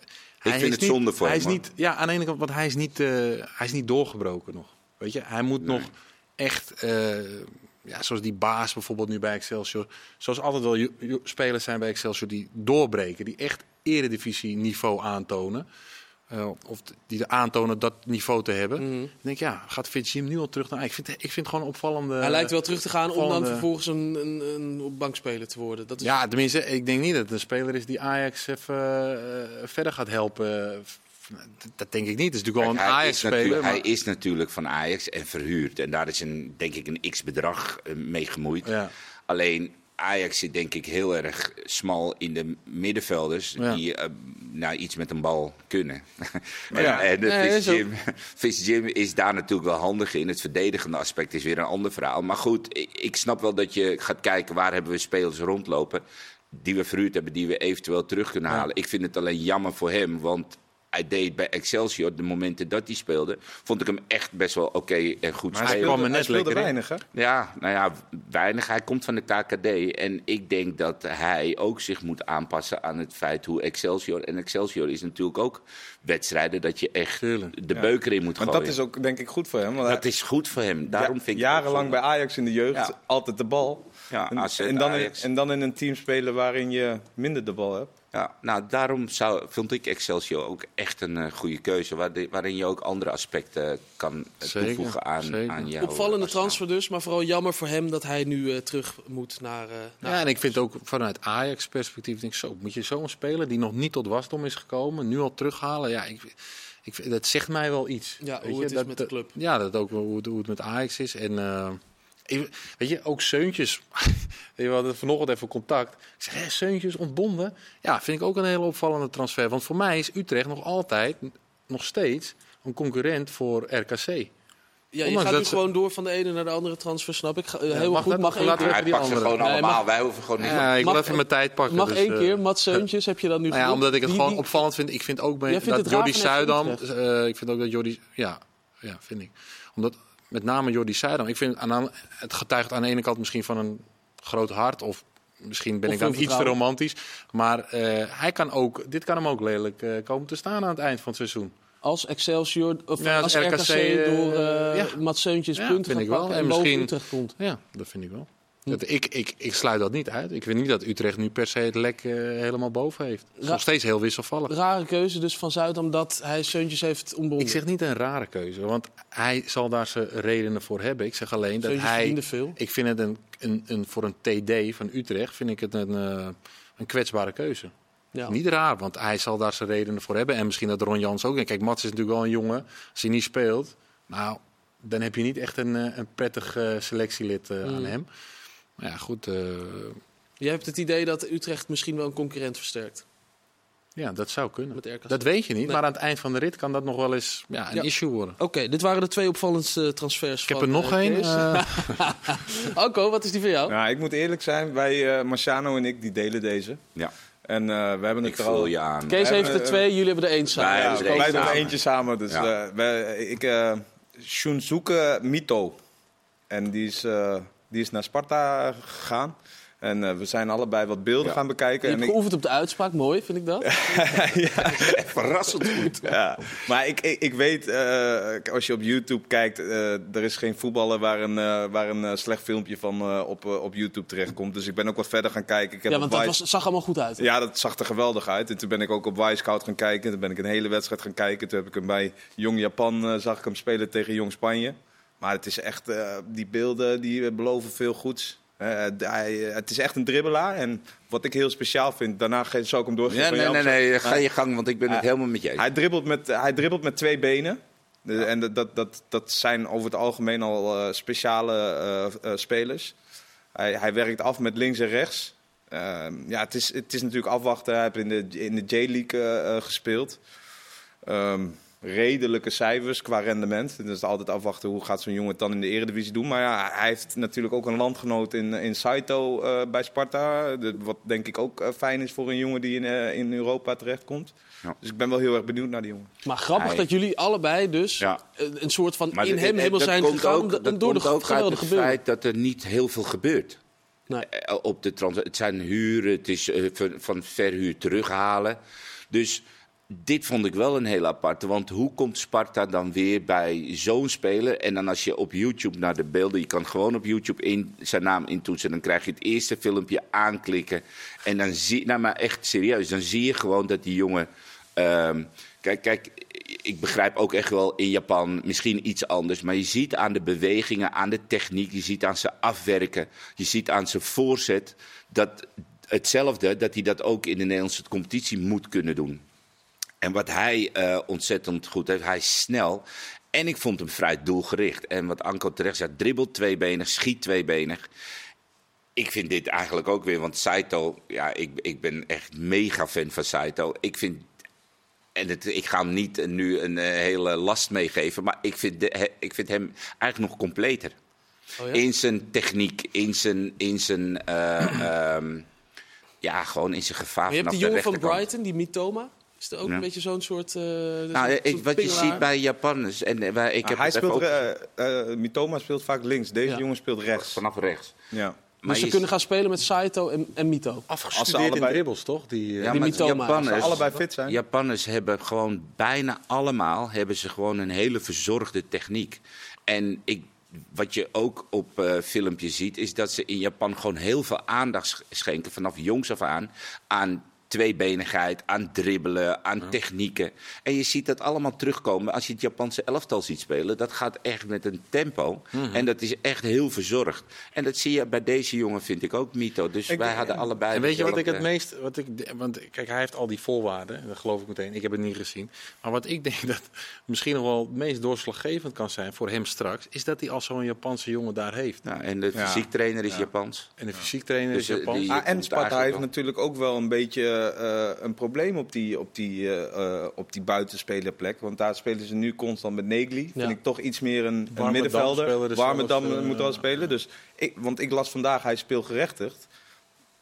hij vind het niet- zonde voor hij hem, is niet, Ja, aan de ene kant, want hij is niet, eh, hij is niet doorgebroken nog. Weet je, hij moet Nee. nog echt, eh, ja, zoals die baas bijvoorbeeld nu bij Excelsior. Zoals altijd wel spelers zijn bij Excelsior die doorbreken, die echt eredivisie niveau aantonen. Eh, of die er aantonen dat niveau te hebben. Mhm. Dan denk ik, ja, gaat Fitz Jim nu al terug naar... Ik vind, ik vind het gewoon opvallende... Hij lijkt wel terug te gaan om dan vervolgens een, een, een bankspeler te worden. Dat is Ja, tenminste, ik denk niet dat het een speler is die Ajax even eh, verder gaat helpen. Dat denk ik niet. Het is natuurlijk wel een Ajax-speler. maar- hij is natuurlijk van Ajax en verhuurd. En daar is een, denk ik een x-bedrag eh, mee gemoeid. Ja. Alleen Ajax zit denk ik heel erg smal in de middenvelders. Ja. Die eh, nou, iets met een bal kunnen. en Ja. Nee, ook- Jim, Fitz Jim is daar natuurlijk wel handig in. Het verdedigende aspect is weer een ander verhaal. Maar goed, ik, ik snap wel dat je gaat kijken waar hebben we spelers rondlopen. Die we verhuurd hebben, die we eventueel terug kunnen Ja. halen. Ik vind het alleen jammer voor hem, want hij deed bij Excelsior, de momenten dat hij speelde, vond ik hem echt best wel oké en goed Maar Hij spelen. kwam er hij net speelde lekker in. weinig, hè? Ja, nou ja, weinig. Hij komt van de KKD. En ik denk dat hij ook zich moet aanpassen aan het feit hoe Excelsior... En Excelsior is natuurlijk ook wedstrijden dat je echt Tuurlijk. de Ja. beuker in moet Want gooien. dat is ook denk ik goed voor hem. Want Dat hij- is goed voor hem. Daarom ja, vind ik jarenlang bij Ajax in de jeugd Ja. altijd de bal. Ja, en, AZ, en, dan in, en dan in een team spelen waarin je minder de bal hebt. Ja, nou, daarom zou, vond ik Excelsior ook echt een eh, goede keuze. waar- waarin je ook andere aspecten kan eh, Zeker, toevoegen aan, zeker. aan jouw... Opvallende arsenaal. transfer dus, maar vooral jammer voor hem dat hij nu eh, terug moet naar... eh, naar Ja, en ik vind ook vanuit Ajax-perspectief, denk ik zo, moet je zo'n speler die nog niet tot wasdom is gekomen, nu al terughalen? Ja, ik, ik, vind- dat zegt mij wel iets. Ja, Weet hoe je, het is dat, met de club. Ja, dat ook wel hoe het, hoe het met Ajax is. En eh, weet je, ook Seuntjes. we hadden vanochtend even contact. Ik zeg, hè, Seuntjes ontbonden. Ja, vind ik ook een hele opvallende transfer. Want voor mij is Utrecht nog altijd, nog steeds, een concurrent voor RKC. Ja, je Ondanks gaat nu ze- gewoon door van de ene naar de andere transfer, snap ik. Ga- eh, heel mag goed, dat mag één Laten keer. Hij pakt ze gewoon Nee, allemaal. mag- Wij hoeven gewoon niet... Ja, ik Mag- wil even mijn tijd pakken. Mag dus, één eh, keer, Mats Seuntjes heb je dan nu Nou ja, omdat ik het Die- gewoon die- opvallend vind. Ik vind ook bij, dat Jordi. Utrecht? eh, ik vind ook dat Jordi. Ja, ja, vind ik. Omdat met name Jordi Zuidam. Ik vind aan, het getuigt aan de ene kant misschien van een groot hart. Of misschien ben Of ik dan iets te romantisch. Maar eh, hij kan ook, dit kan hem ook lelijk eh, komen te staan aan het eind van het seizoen. Als Excelsior, of Ja, als als RKC, RKC, door eh ja. Mats Seuntjes Ja, punten vind ik wel. En misschien-. Ja, dat vind ik wel. Dat, ik, ik, ik sluit dat niet uit. Ik vind niet dat Utrecht nu per se het lek eh, helemaal boven heeft. Het is Ra- nog steeds heel wisselvallig. Rare keuze dus van Zuidam dat hij Seuntjes heeft ontbonden. Ik zeg niet een rare keuze, want hij zal daar zijn redenen voor hebben. Ik zeg alleen dat Seuntjes hij. veel. Ik vind het een, een, een, voor een TD van Utrecht vind ik het een, eh, een kwetsbare keuze. Ja. Niet raar, want hij zal daar zijn redenen voor hebben. En misschien dat Ron Jans ook. En kijk, Mats is natuurlijk wel een jongen. Als hij niet speelt, nou, dan heb je niet echt een, eh, een prettig selectielid aan Mm. hem. Maar ja, goed. eh, Jij hebt het idee dat Utrecht misschien wel een concurrent versterkt ja, dat zou kunnen. Dat weet je niet, Nee. maar aan het eind van de rit kan dat nog wel eens ja, een Ja. issue worden. Oké, dit waren de twee opvallendste transfers Ik heb er nog eh, één. Eh, Alco, wat is die van jou? Nou, ik moet eerlijk zijn, wij, eh Marciano en ik, die delen deze. Ja, En eh, we hebben ik het er al... je aan. Kees heeft er twee, jullie hebben er één samen. wij Ja, hebben er wij doen er eentje samen. Dus Ja. eh, wij- ik, eh Shunsuke Mito. En die is, eh, die is naar Sparta gegaan. En eh, we zijn allebei wat beelden Ja. gaan Je bekijken. hebt En ik, op de uitspraak, mooi vind ik dat. Verrassend goed. ja. Maar ik, ik, ik weet, eh, als je op YouTube kijkt, eh, er is geen voetballer waar een, waar een slecht filmpje van op, op YouTube terechtkomt. Dus ik ben ook wat verder gaan kijken. Ik heb Ja, want dat was, zag allemaal goed uit. Ja, dat zag er geweldig uit. En toen ben ik ook op Wisecout gaan kijken. Toen ben ik een hele wedstrijd gaan kijken. Toen heb ik hem bij Jong Japan, zag ik hem spelen tegen Jong Spanje. Maar het is echt, eh, die beelden die beloven veel goeds. Eh, hij, eh, het is echt een dribbelaar. En wat ik heel speciaal vind, daarna zou ik hem doorgeven. Ja, nee, nee, nee, ga je gang, want ik ben het helemaal met je eens. Hij dribbelt met, hij dribbelt met twee benen. En dat, dat, dat, dat zijn over het algemeen al speciale spelers. Hij, hij werkt af met links en rechts. Ehm, ja, het is, het is natuurlijk afwachten. Hij heeft in de, in de J-League gespeeld. Ehm, redelijke cijfers qua rendement. Het is altijd afwachten hoe gaat zo'n jongen het dan in de eredivisie doen. Maar ja, hij heeft natuurlijk ook een landgenoot in, in Saito eh, bij Sparta. De- wat denk ik ook eh, fijn is voor een jongen die in, eh, in Europa terechtkomt. Ja. Dus ik ben wel heel erg benieuwd naar die jongen. Maar grappig Hij- dat jullie allebei dus Ja. een, een soort van Maar in dat- hem dat- helemaal dat zijn gegaan ook, door dat de komt ook uit het feit dat er niet heel veel gebeurt. Nee. Op de trans het zijn huren, het is van verhuur terughalen. Dus dit vond ik wel een heel aparte. Want hoe komt Sparta dan weer bij zo'n speler? En dan als je op YouTube naar de beelden... je kan gewoon op YouTube in, zijn naam intoetsen... dan krijg je het eerste filmpje aanklikken. En dan zie nou maar echt serieus... dan zie je gewoon dat die jongen... ehm, kijk, kijk, ik begrijp ook echt wel in Japan misschien iets anders. Maar je ziet aan de bewegingen, aan de techniek... je ziet aan zijn afwerken, je ziet aan zijn voorzet... dat hetzelfde, dat hij dat ook in de Nederlandse competitie moet kunnen doen. En wat hij eh, ontzettend goed heeft, hij is snel. En ik vond hem vrij doelgericht. En wat Anko terecht zegt, dribbelt tweebenig, schiet tweebenig. Ik vind dit eigenlijk ook weer, want Saito, ja, ik, ik ben echt mega fan van Saito. Ik vind, en het, ik ga hem niet nu een eh, hele last meegeven, maar ik vind, de- he- ik vind hem eigenlijk nog completer. Oh ja? In zijn techniek, in zijn, in zijn eh, ehm, ja, gewoon in zijn gevaar Maar je hebt die de jongen van. Brighton, die Mitoma. Is er ook Ja. een beetje zo'n soort... eh, zo'n Nou, soort wat je ziet bij Japanners, en eh, ik heb hij speelt, ook eh, Mitoma speelt vaak links. Deze Ja. jongen speelt rechts. vanaf rechts. Ja. Dus ze je- kunnen gaan spelen met Saito en, en Mito. Afgestudeerd allebei- in dribbles, toch? Die, eh, ja, die maar als ze Japanners, ze allebei fit zijn. Japanners hebben gewoon bijna allemaal hebben ze gewoon een hele verzorgde techniek. En ik, wat je ook op eh filmpjes ziet, is dat ze in Japan gewoon heel veel aandacht sch- schenken vanaf jongs af aan aan tweebenigheid, aan dribbelen, aan technieken. En je ziet dat allemaal terugkomen als je het Japanse elftal ziet spelen. Dat gaat echt met een tempo. En dat is echt heel verzorgd. En dat zie je bij deze jongen, vind ik ook, Mito. Dus Ik- wij hadden allebei. En weet je wat ik het meest. Wat ik, want kijk, hij heeft al die voorwaarden, dat geloof ik meteen. Ik heb het niet gezien. Maar wat ik denk dat misschien nog wel het meest doorslaggevend kan zijn voor hem straks, is dat hij al zo'n Japanse jongen daar heeft. Nou, en de fysiek trainer is Japans. En de fysiek trainer Dus, is eh, Japans. die- Ah, en Sparta heeft natuurlijk ook wel een beetje een probleem op die, op, die, eh, eh, op die buitenspelerplek. Want daar spelen ze nu constant met Negli. Ja. Vind ik toch iets meer een, een middenvelder. er Warmerdam eh, eh, moet wel spelen. Dus ik, want ik las vandaag, hij speelt gerechtigd.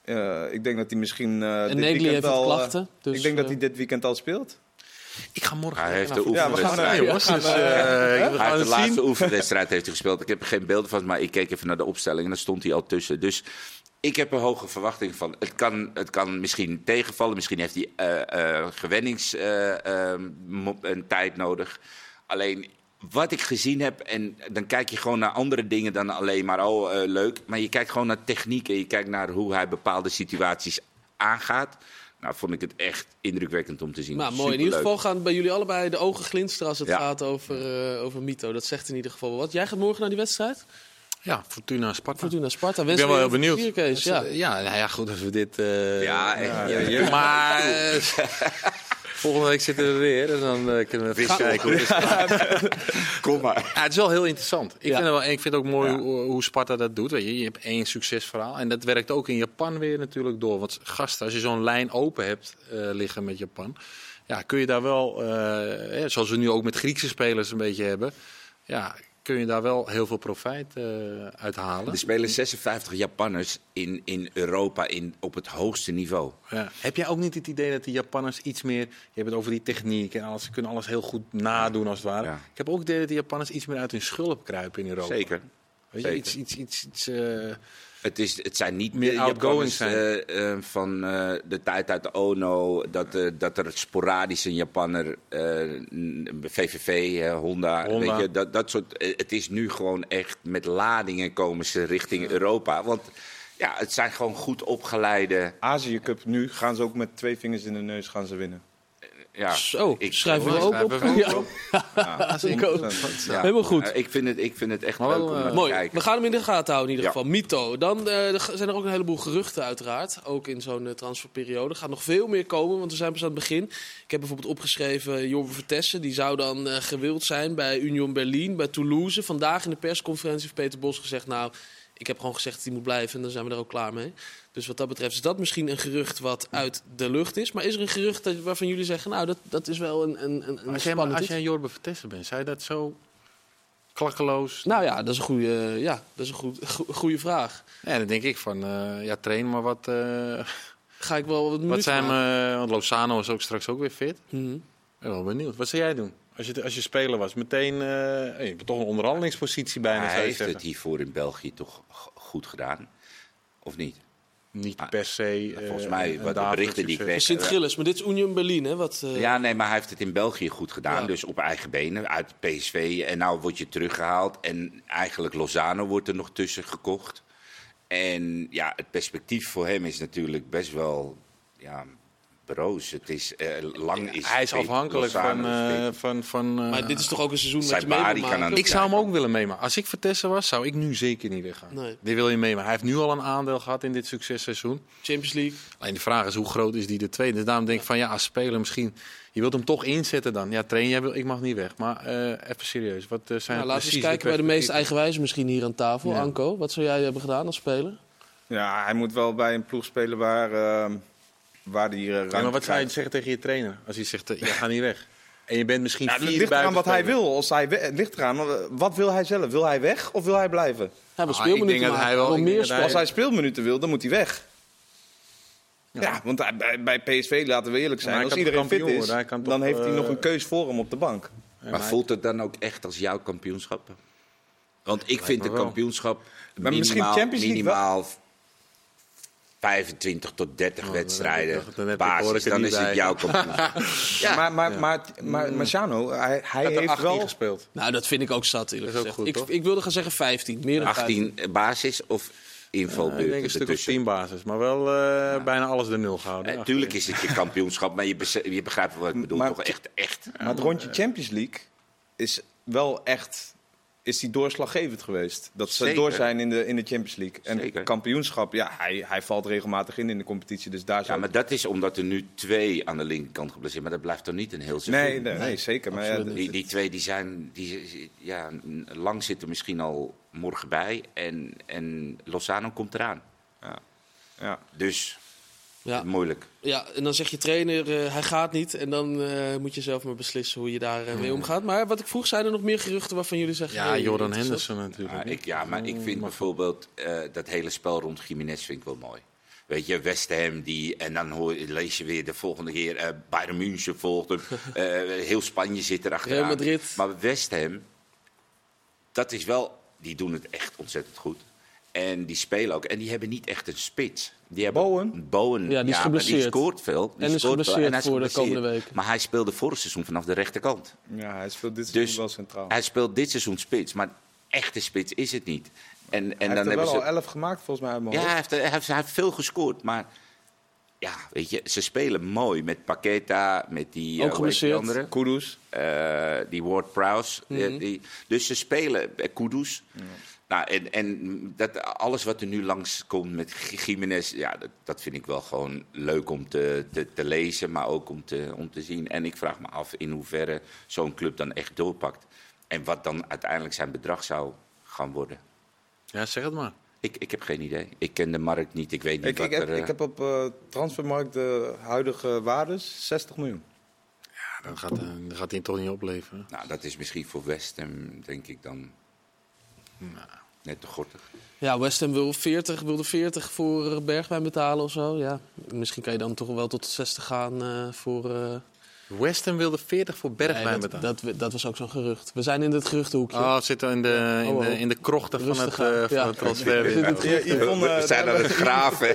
Eh, ik denk dat hij misschien eh En dit Negli heeft al... eh, klachten. Dus, ik denk dat eh, hij dit weekend al speelt. Ik ga morgen. Hij heeft de voetbal. Ja, we gaan, oefenwedstrijd. eh, gaan, dus, eh, eh, de laatste oefenwedstrijd heeft hij gespeeld. Ik heb er geen beelden van, maar ik keek even naar de opstelling en daar stond hij al tussen. Dus ik heb er hoge verwachtingen van. Het kan, het kan misschien tegenvallen. Misschien heeft hij eh eh gewennings eh, eh, mo- een tijd nodig. Alleen wat ik gezien heb, en dan kijk je gewoon naar andere dingen dan alleen maar, oh eh, leuk. Maar je kijkt gewoon naar techniek en je kijkt naar hoe hij bepaalde situaties aangaat. Nou, vond ik het echt indrukwekkend om te zien. Nou, mooi. In ieder geval gaan bij jullie allebei de ogen glinsteren als het Ja. gaat over, eh, over Mito. Dat zegt in ieder geval wat. Jij gaat morgen naar die wedstrijd? Ja, Fortuna Sparta. Fortuna Sparta. Ik ben wel heel benieuwd. Ja. Ja, nou ja, goed als we dit. eh, Ja, echt. ja, Ja, ja, Maar eh, volgende week zitten we weer en dan eh, kunnen we even kijken. Hoe het is. Kom maar. Ja, het is wel heel interessant. Ik, Ja. vind, het wel, ik vind het ook mooi Ja. hoe, hoe Sparta dat doet. Weet je. je hebt één succesverhaal. En dat werkt ook in Japan weer natuurlijk door. Want gasten, als je zo'n lijn open hebt eh, liggen met Japan. Ja, kun je daar wel, eh, hè, zoals we nu ook met Griekse spelers een beetje hebben. Ja, kun je daar wel heel veel profijt eh uit halen. Er spelen 56 Japanners in, in Europa in, op het hoogste niveau. Ja. Heb jij ook niet het idee dat die Japanners iets meer... Je hebt het over die techniek en alles. Ze kunnen alles heel goed nadoen als het ware. Ja. Ik heb ook het idee dat die Japanners iets meer uit hun schulp kruipen in Europa. Zeker. Weet je, zeker. iets, iets, iets, iets eh, Het, is, het zijn niet Meer de outgoing Japanners zijn. eh, eh, van eh, de tijd uit de ONO. Dat, dat er sporadisch een Japanner, VVV, Honda, Honda. Weet je, dat, dat soort. het is nu gewoon echt met ladingen komen ze richting Europa. Want ja, het zijn gewoon goed opgeleide. Azië Cup nu gaan ze ook met twee vingers in de neus gaan ze winnen. Ja, Zo, ik- schrijven we ook op. Ja. Helemaal goed. Ik, vind het, ik vind het echt wel, leuk om eh, Mooi, kijken. we gaan hem in de gaten houden in ieder geval. Mito. Dan eh, er zijn er ook een heleboel geruchten uiteraard. Ook in zo'n eh, transferperiode. Er gaat nog veel meer komen, want we zijn pas aan het begin. Ik heb bijvoorbeeld opgeschreven Jorbe Vertessen. Die zou dan gewild zijn bij Union Berlin, bij Toulouse. Vandaag in de persconferentie heeft Peter Bos gezegd... nou, ik heb gewoon gezegd dat hij moet blijven en dan zijn we er ook klaar mee. Dus wat dat betreft is dat misschien een gerucht wat uit de lucht is. Maar is er een gerucht dat- waarvan jullie zeggen... nou, dat, dat is wel een, een, een Als jij, spannend als jij Jorbe Vertessen bent, je dat zo klakkeloos... Nou ja, dat is een goede, ja, dat is een goed, go- goede vraag. Ja, dan denk ik van, eh, ja, train maar wat... eh, Ga ik wel wat wat zijn maken. we... Want Lozano is ook straks ook weer fit. Mhm. Ik ben wel benieuwd. Wat zou jij doen? Als je, als je speler was, meteen... eh, je hebt toch een onderhandelingspositie bijna, hij je heeft zeggen. het hiervoor in België toch goed gedaan. Of niet? Niet per se... eh, Volgens mij, een wat de berichten die ik Sint-Gilles, maar dit is Union Berlin, hè? Wat, eh, Ja, nee, maar hij heeft het in België goed gedaan. Ja. Dus op eigen benen, uit PSV. En nou word je teruggehaald. En eigenlijk Lozano wordt er nog tussen gekocht. En ja, het perspectief voor hem is natuurlijk best wel ja, broos. Het is, eh, lang is Hij is afhankelijk van... Eh, van, van eh, Maar dit is toch ook een seizoen dat je mee kan Ik zou hem ook willen meemaken. Als ik Vertessen was, zou ik nu zeker niet weggaan. Nee. Die wil je meemaken. Hij heeft nu al een aandeel gehad in dit successeizoen. Champions League. Alleen de vraag is, hoe groot is die de tweede? Dus daarom denk ik van, ja, als speler misschien... Je wilt hem toch inzetten dan. Ja, train, jij wil, ik mag niet weg. Maar eh, even serieus, wat zijn Nou, laten we eens kijken bij de meest eigenwijze misschien hier aan tafel. Ja. Anko, wat zou jij hebben gedaan als speler? Ja, hij moet wel bij een ploeg spelen waar, eh, waar die eh, ruimte Ja, maar wat zou je zeggen tegen je trainer? Als hij zegt, eh, je gaat niet weg. En je bent misschien Ja, het vier ligt eraan wat hij wil. Als hij het ligt eraan, eh, wat wil hij zelf? Wil hij weg of wil hij blijven? Hij wil Ah, speelminuten ik denk dat maken, hij wel- ik meer dat hij- Als hij speelminuten wil, dan moet hij weg. Ja. Ja, want hij- bij, bij PSV, laten we eerlijk zijn, als iedereen fit is, dan heeft hij nog een keus voor hem op de bank. Maar voelt het dan ook echt als jouw kampioenschap? Want ik vind wel. kampioenschap Maar misschien minimaal, Champions League wel. Minimaal 25 tot 30 Oh, wedstrijden dan heb ik- dan heb ik- hoor basis. Dan is het jouw kampioenschap. Ja. Maar, maar, maar, maar, Marciano, hij, hij Hij heeft er heeft 18 wel... gespeeld. Nou, dat vind ik ook zat eerlijk Dat is ook gezegd. goed, ik, toch? ik wilde gaan zeggen 15, meer dan 15. 18 basis of Ja, ik denk invalbeurten een stuk of ertussen. 10 basis. Maar wel eh, bijna alles de nul gehouden. Eh, tuurlijk is het je kampioenschap, maar je, je begrijpt wat ik bedoel. Maar- toch echt, echt. Maar het rondje Champions League is wel echt... Is die doorslaggevend geweest? Dat ze Zeker. door zijn in de, in de Champions League. En Zeker. kampioenschap, ja, hij, hij valt regelmatig in in de competitie. Dus daar Ja, maar dat is omdat er nu twee aan de linkerkant geblesseerd Maar dat blijft toch niet een heel seizoen? nee, nee, nee, zeker. Maar ja, Die, die twee die zijn, die, ja, lang zitten misschien al morgen bij. En, en Lozano komt eraan. ja. Dus Ja. moeilijk. ja, en dan zeg je trainer, eh, hij gaat niet. En dan eh, moet je zelf maar beslissen hoe je daar eh, mee omgaat. Maar wat ik vroeg, zijn er nog meer geruchten waarvan jullie zeggen... Ja, hey, Jordan? Henderson natuurlijk. Ja, ik, ja, maar ik vind bijvoorbeeld eh, dat hele spel rond Jiménez vind ik wel mooi. Weet je, West Ham, die, en dan hoor, lees je weer de volgende keer... eh Bayern München volgt hem, eh, heel Spanje zit erachteraan. Real Madrid. Maar West Ham, dat is wel... Die doen het echt ontzettend goed. En die spelen ook. En die hebben niet echt een spits. Die hebben Bowen? Bowen, Ja, die is maar geblesseerd. Die scoort veel. Die En is scoort veel. geblesseerd hij is voor de komende weken. Maar hij speelde vorig seizoen vanaf de rechterkant. ja, hij speelt dit Dus seizoen wel centraal. Hij speelt dit seizoen spits, maar echte spits is het niet. En, en hij dan heeft er hebben wel ze. al 11 gemaakt volgens mij uit Ja, hij heeft, hij, heeft, hij heeft veel gescoord, maar ja, weet je, ze spelen mooi met Paqueta, met die, Ook eh, heet die geblesseerd. andere, Kudus. Eh, die Ward Prowse. eh, Mhm. die, dus ze spelen Kudus. Nou, en, en dat, alles wat er nu langs komt met Jiménez, ja, dat, dat vind ik wel gewoon leuk om te, te, te lezen, maar ook om te, om te zien. En ik vraag me af in hoeverre zo'n club dan echt doorpakt. En wat dan uiteindelijk zijn bedrag zou gaan worden. Ja, zeg het maar. Ik, ik heb geen idee. Ik ken de markt niet. Ik weet niet Ik, wat ik, heb, er... eh, ik heb op eh, transfermarkt de huidige waardes 60 miljoen. Ja, dan gaat, eh, dan gaat hij toch niet opleveren. Nou, dat is misschien voor West Ham, denk ik dan... Net te gortig. Ja, West Ham wil 40, wilde 40 voor eh, Bergwijn betalen of zo. Ja, misschien kan je dan toch wel tot 60 gaan eh, voor... eh, West Ham wilde 40 voor Bergwijn nee, betalen. dat, dat, dat was ook zo'n gerucht. We zijn in het geruchtenhoekje. Oh, zitten in de, in Oh, de, oh. in de krochten van het, van Ja. het transfer. We zitten in het Ja, Yvonne, We zijn aan het graven.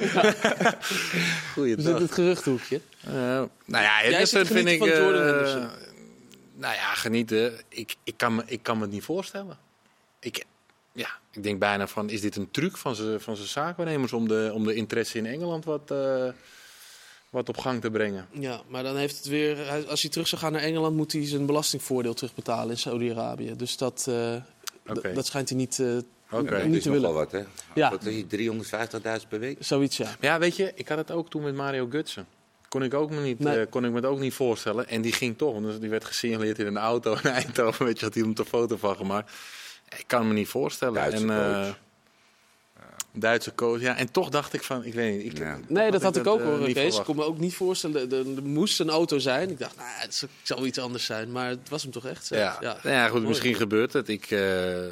Goeie We zitten in het geruchtenhoekje. Nou ja, Jij Henderson zit te vind ik... genieten van Jordan eh, Henderson. nou ja, genieten. Ik, ik, kan me, ik kan me het niet voorstellen. Ik, ja, ik denk bijna van, is dit een truc van zijn van zaakwaarnemers om de, om de interesse in Engeland wat, eh, wat op gang te brengen. Ja, maar dan heeft het weer. Als hij terug zou gaan naar Engeland, moet hij zijn belastingvoordeel terugbetalen in Saudi-Arabië. Dus dat, eh, dat schijnt hij niet, eh, Oké. niet is te willen. wel wat, hè? Ja. Wat is het, 350.000 per week? Zoiets, ja. Maar ja, weet je, ik had het ook toen met Mario Gutsen. Kon ik, ook me niet, Nee. eh, kon ik me het ook niet voorstellen. En die ging toch, want die werd gesignaleerd in een auto in Eindhoven. Weet je, had hij hem een foto van gemaakt. Ik kan me niet voorstellen. Duitse en, eh, coach. Duitse coach, ja. En toch dacht ik van, ik weet niet. Ik, Ja. Nee, dat had ik ook eh, hoor, Kees. Ik kon me ook niet voorstellen. Er, er moest een auto zijn. Ik dacht, nou, het zal iets anders zijn. Maar het was hem toch echt? zo. Ja, ja. ja goed, Mooi. misschien gebeurt het. Ik, eh,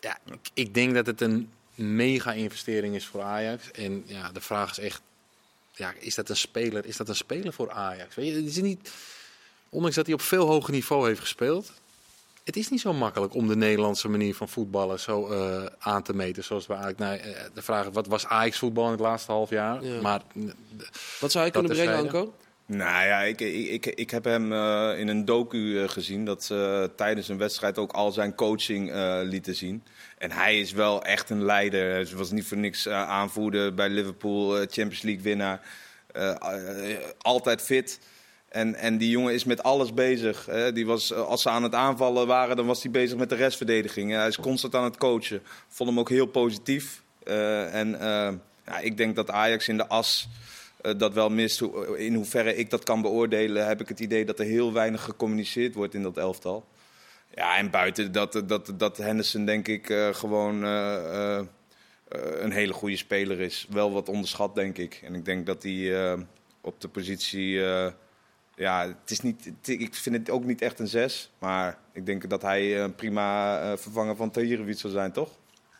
ja, ik, ik denk dat het een mega investering is voor Ajax. En ja, de vraag is echt, ja, is dat een speler? Is dat een speler voor Ajax? Weet je, het is niet, ondanks dat hij op veel hoger niveau heeft gespeeld. Het is niet zo makkelijk om de Nederlandse manier van voetballen zo eh, aan te meten. Zoals we eigenlijk nou, eh, de vraag wat was Ajax voetbal in het laatste half jaar? Ja. Maar Wat zou hij kunnen brengen. Anko? Nou ja, ik, ik, ik, ik heb hem eh, in een docu eh, gezien dat ze tijdens een wedstrijd ook al zijn coaching eh, lieten zien. En hij is wel echt een leider. Hij was niet voor niks eh, aanvoerder bij Liverpool, eh, Champions League winnaar. Eh, eh, altijd fit. En, en die jongen is met alles bezig. Hè. Die was, eh, als ze aan het aanvallen waren, dan was hij bezig met de restverdediging. Hij is constant aan het coachen. Vond hem ook heel positief. Eh, en eh, ja, ik denk dat Ajax in de as dat wel mist. In hoeverre ik dat kan beoordelen, heb ik het idee dat er heel weinig gecommuniceerd wordt in dat elftal. Ja, en buiten dat, dat, dat Henderson denk ik gewoon een hele goede speler is. Wel wat onderschat, denk ik. En ik denk dat hij op de positie... eh, ja, het is niet, het- ik vind het ook niet echt een zes. Maar ik denk dat hij een prima eh, vervanger van Tahirovic zou zijn, toch?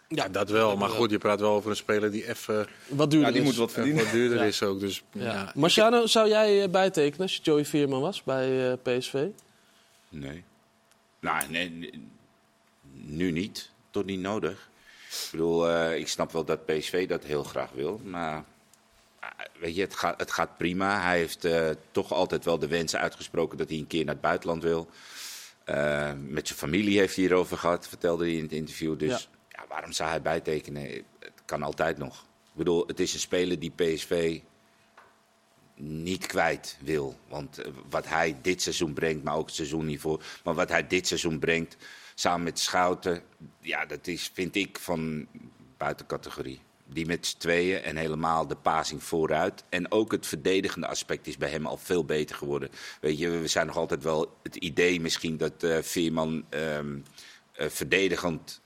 ja, dat wel. Maar goed, je praat wel over een speler die even Wat duurder Ja, die is. moet wat eh, verdienen. wat duurder Ja. is ook. Dus, Ja. ja. Marciano, zou jij eh, bijtekenen als je Joey Veerman was bij eh, PSV? Nee. Nou, nee, nu niet. Tot niet nodig. Ik bedoel, eh, ik snap wel dat PSV dat heel graag wil. Maar weet je, het gaat, het gaat prima. Hij heeft eh, toch altijd wel de wens uitgesproken dat hij een keer naar het buitenland wil. Eh, met zijn familie heeft hij hierover gehad, vertelde hij in het interview. Dus ja. waarom zou hij bijtekenen? Het kan altijd nog. Ik bedoel, het is een speler die PSV niet kwijt wil. Want eh, wat hij dit seizoen brengt, maar ook het seizoen hiervoor. Maar wat hij dit seizoen brengt, samen met Schouten, ja, dat is, vind ik, van buiten categorie. Die met z'n tweeën en helemaal de passing vooruit. En ook het verdedigende aspect is bij hem al veel beter geworden. Weet je, we zijn nog altijd wel het idee misschien dat eh Veerman ehm, eh, verdedigend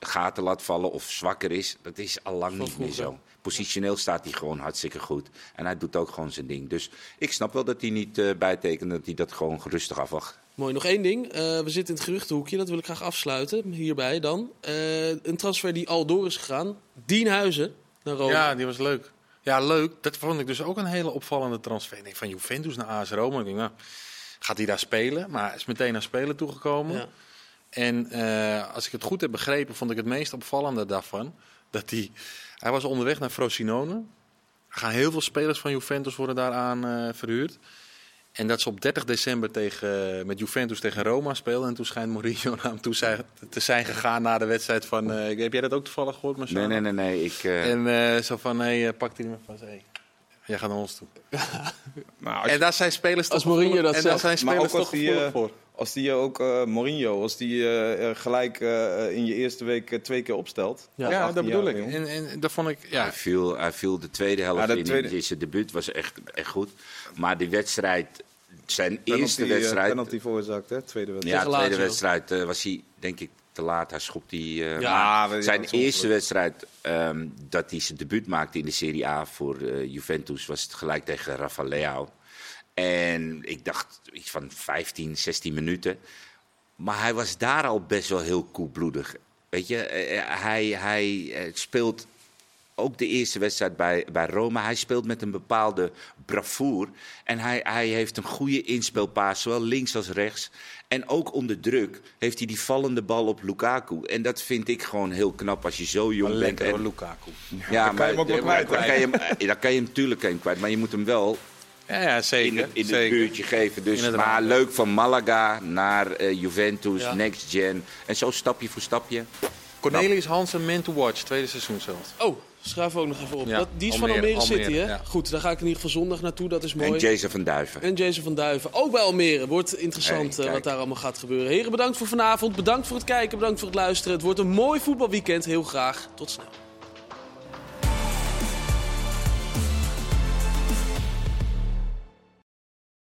gaten laat vallen of zwakker is. Dat is al lang niet meer zo. Positioneel staat hij gewoon hartstikke goed. En hij doet ook gewoon zijn ding. Dus ik snap wel dat hij niet eh bijtekent, dat hij dat gewoon rustig afwacht. Mooi, nog één ding. Eh, we zitten in het geruchtenhoekje, dat wil ik graag afsluiten. Hierbij dan. Eh, een transfer die al door is gegaan. Dienhuizen naar Rome. Ja, die was leuk. Ja, leuk. Dat vond ik dus ook een hele opvallende transfer. Ik denk van Juventus naar AS Roma. Ik denk, nou, gaat hij daar spelen? Maar is meteen naar spelen toegekomen. Ja. En eh, als ik het goed heb begrepen, vond ik het meest opvallende daarvan... dat hij... Hij was onderweg naar Frosinone. Er gaan heel veel spelers van Juventus worden daaraan verhuurd. En dat ze op 30 december tegen, met Juventus tegen Roma speelden. En toen schijnt Mourinho naar hem toe zijn, te zijn gegaan na de wedstrijd van... eh, heb jij dat ook toevallig gehoord, Marcelo? Nee, nee, nee, nee. Ik, eh, En eh, zo van, nee, eh, pak die maar vast. Hey, jij gaat naar ons toe. Maar als, En daar zijn spelers Als toch Mourinho gevoelig- dat En daar zegt. zijn Maar spelers ook toch als die, gevoelig voor. als die je ook eh, Mourinho, als die eh, eh, gelijk eh, in je eerste week twee keer opstelt. Ja, dat 18 bedoel ik. En, en dat vond ik, ja. Hij viel, hij viel de tweede helft Ja, de in. tweede- in. Zijn debuut was echt, echt goed. Maar die wedstrijd, zijn Penalty, eerste eh, wedstrijd... penalty veroorzaakt, hè? Tweede wedstrijd. ja, tweede Lazio. wedstrijd eh, was hij denk ik te laat. Hij schopt die... eh, Ja, maar zijn eerste wedstrijd ehm, dat hij zijn debuut maakte in de Serie A voor eh, Juventus... was het gelijk tegen Rafa Leao. En ik dacht iets van 15, 16 minuten. Maar hij was daar al best wel heel koelbloedig. Weet je, eh, eh, hij, hij eh, speelt ook de eerste wedstrijd bij, bij Roma. Hij speelt met een bepaalde bravoure. En hij, hij heeft een goede inspeelpaas, zowel links als rechts. En ook onder druk heeft hij die vallende bal op Lukaku. En dat vind ik gewoon heel knap als je zo jong bent. Lekker En- Lukaku. ja, kan je hem ook wel kwijt, dan hè? kan je hem, dan kan je hem natuurlijk kan je hem kwijt. Maar je moet hem wel Ja, ja in, zeker. het- in het zeker. buurtje geven. Dus, In het maar raam. leuk van Malaga naar eh, Juventus, Ja. Next Gen. En zo stapje voor stapje. Cornelius Hansen, Man to Watch, tweede seizoen zelfs. Oh, Schrijf ook nog even op. Ja, dat, die is van Almere, Almere City, hè? ja. Goed, daar ga ik in ieder geval zondag naartoe. Dat is mooi. En Jason van Duiven. En Jason van Duiven. Ook bij Almere. Wordt interessant Hey, eh, wat daar allemaal gaat gebeuren. Heren, bedankt voor vanavond. Bedankt voor het kijken. Bedankt voor het luisteren. Het wordt een mooi voetbalweekend. Heel graag. Tot snel.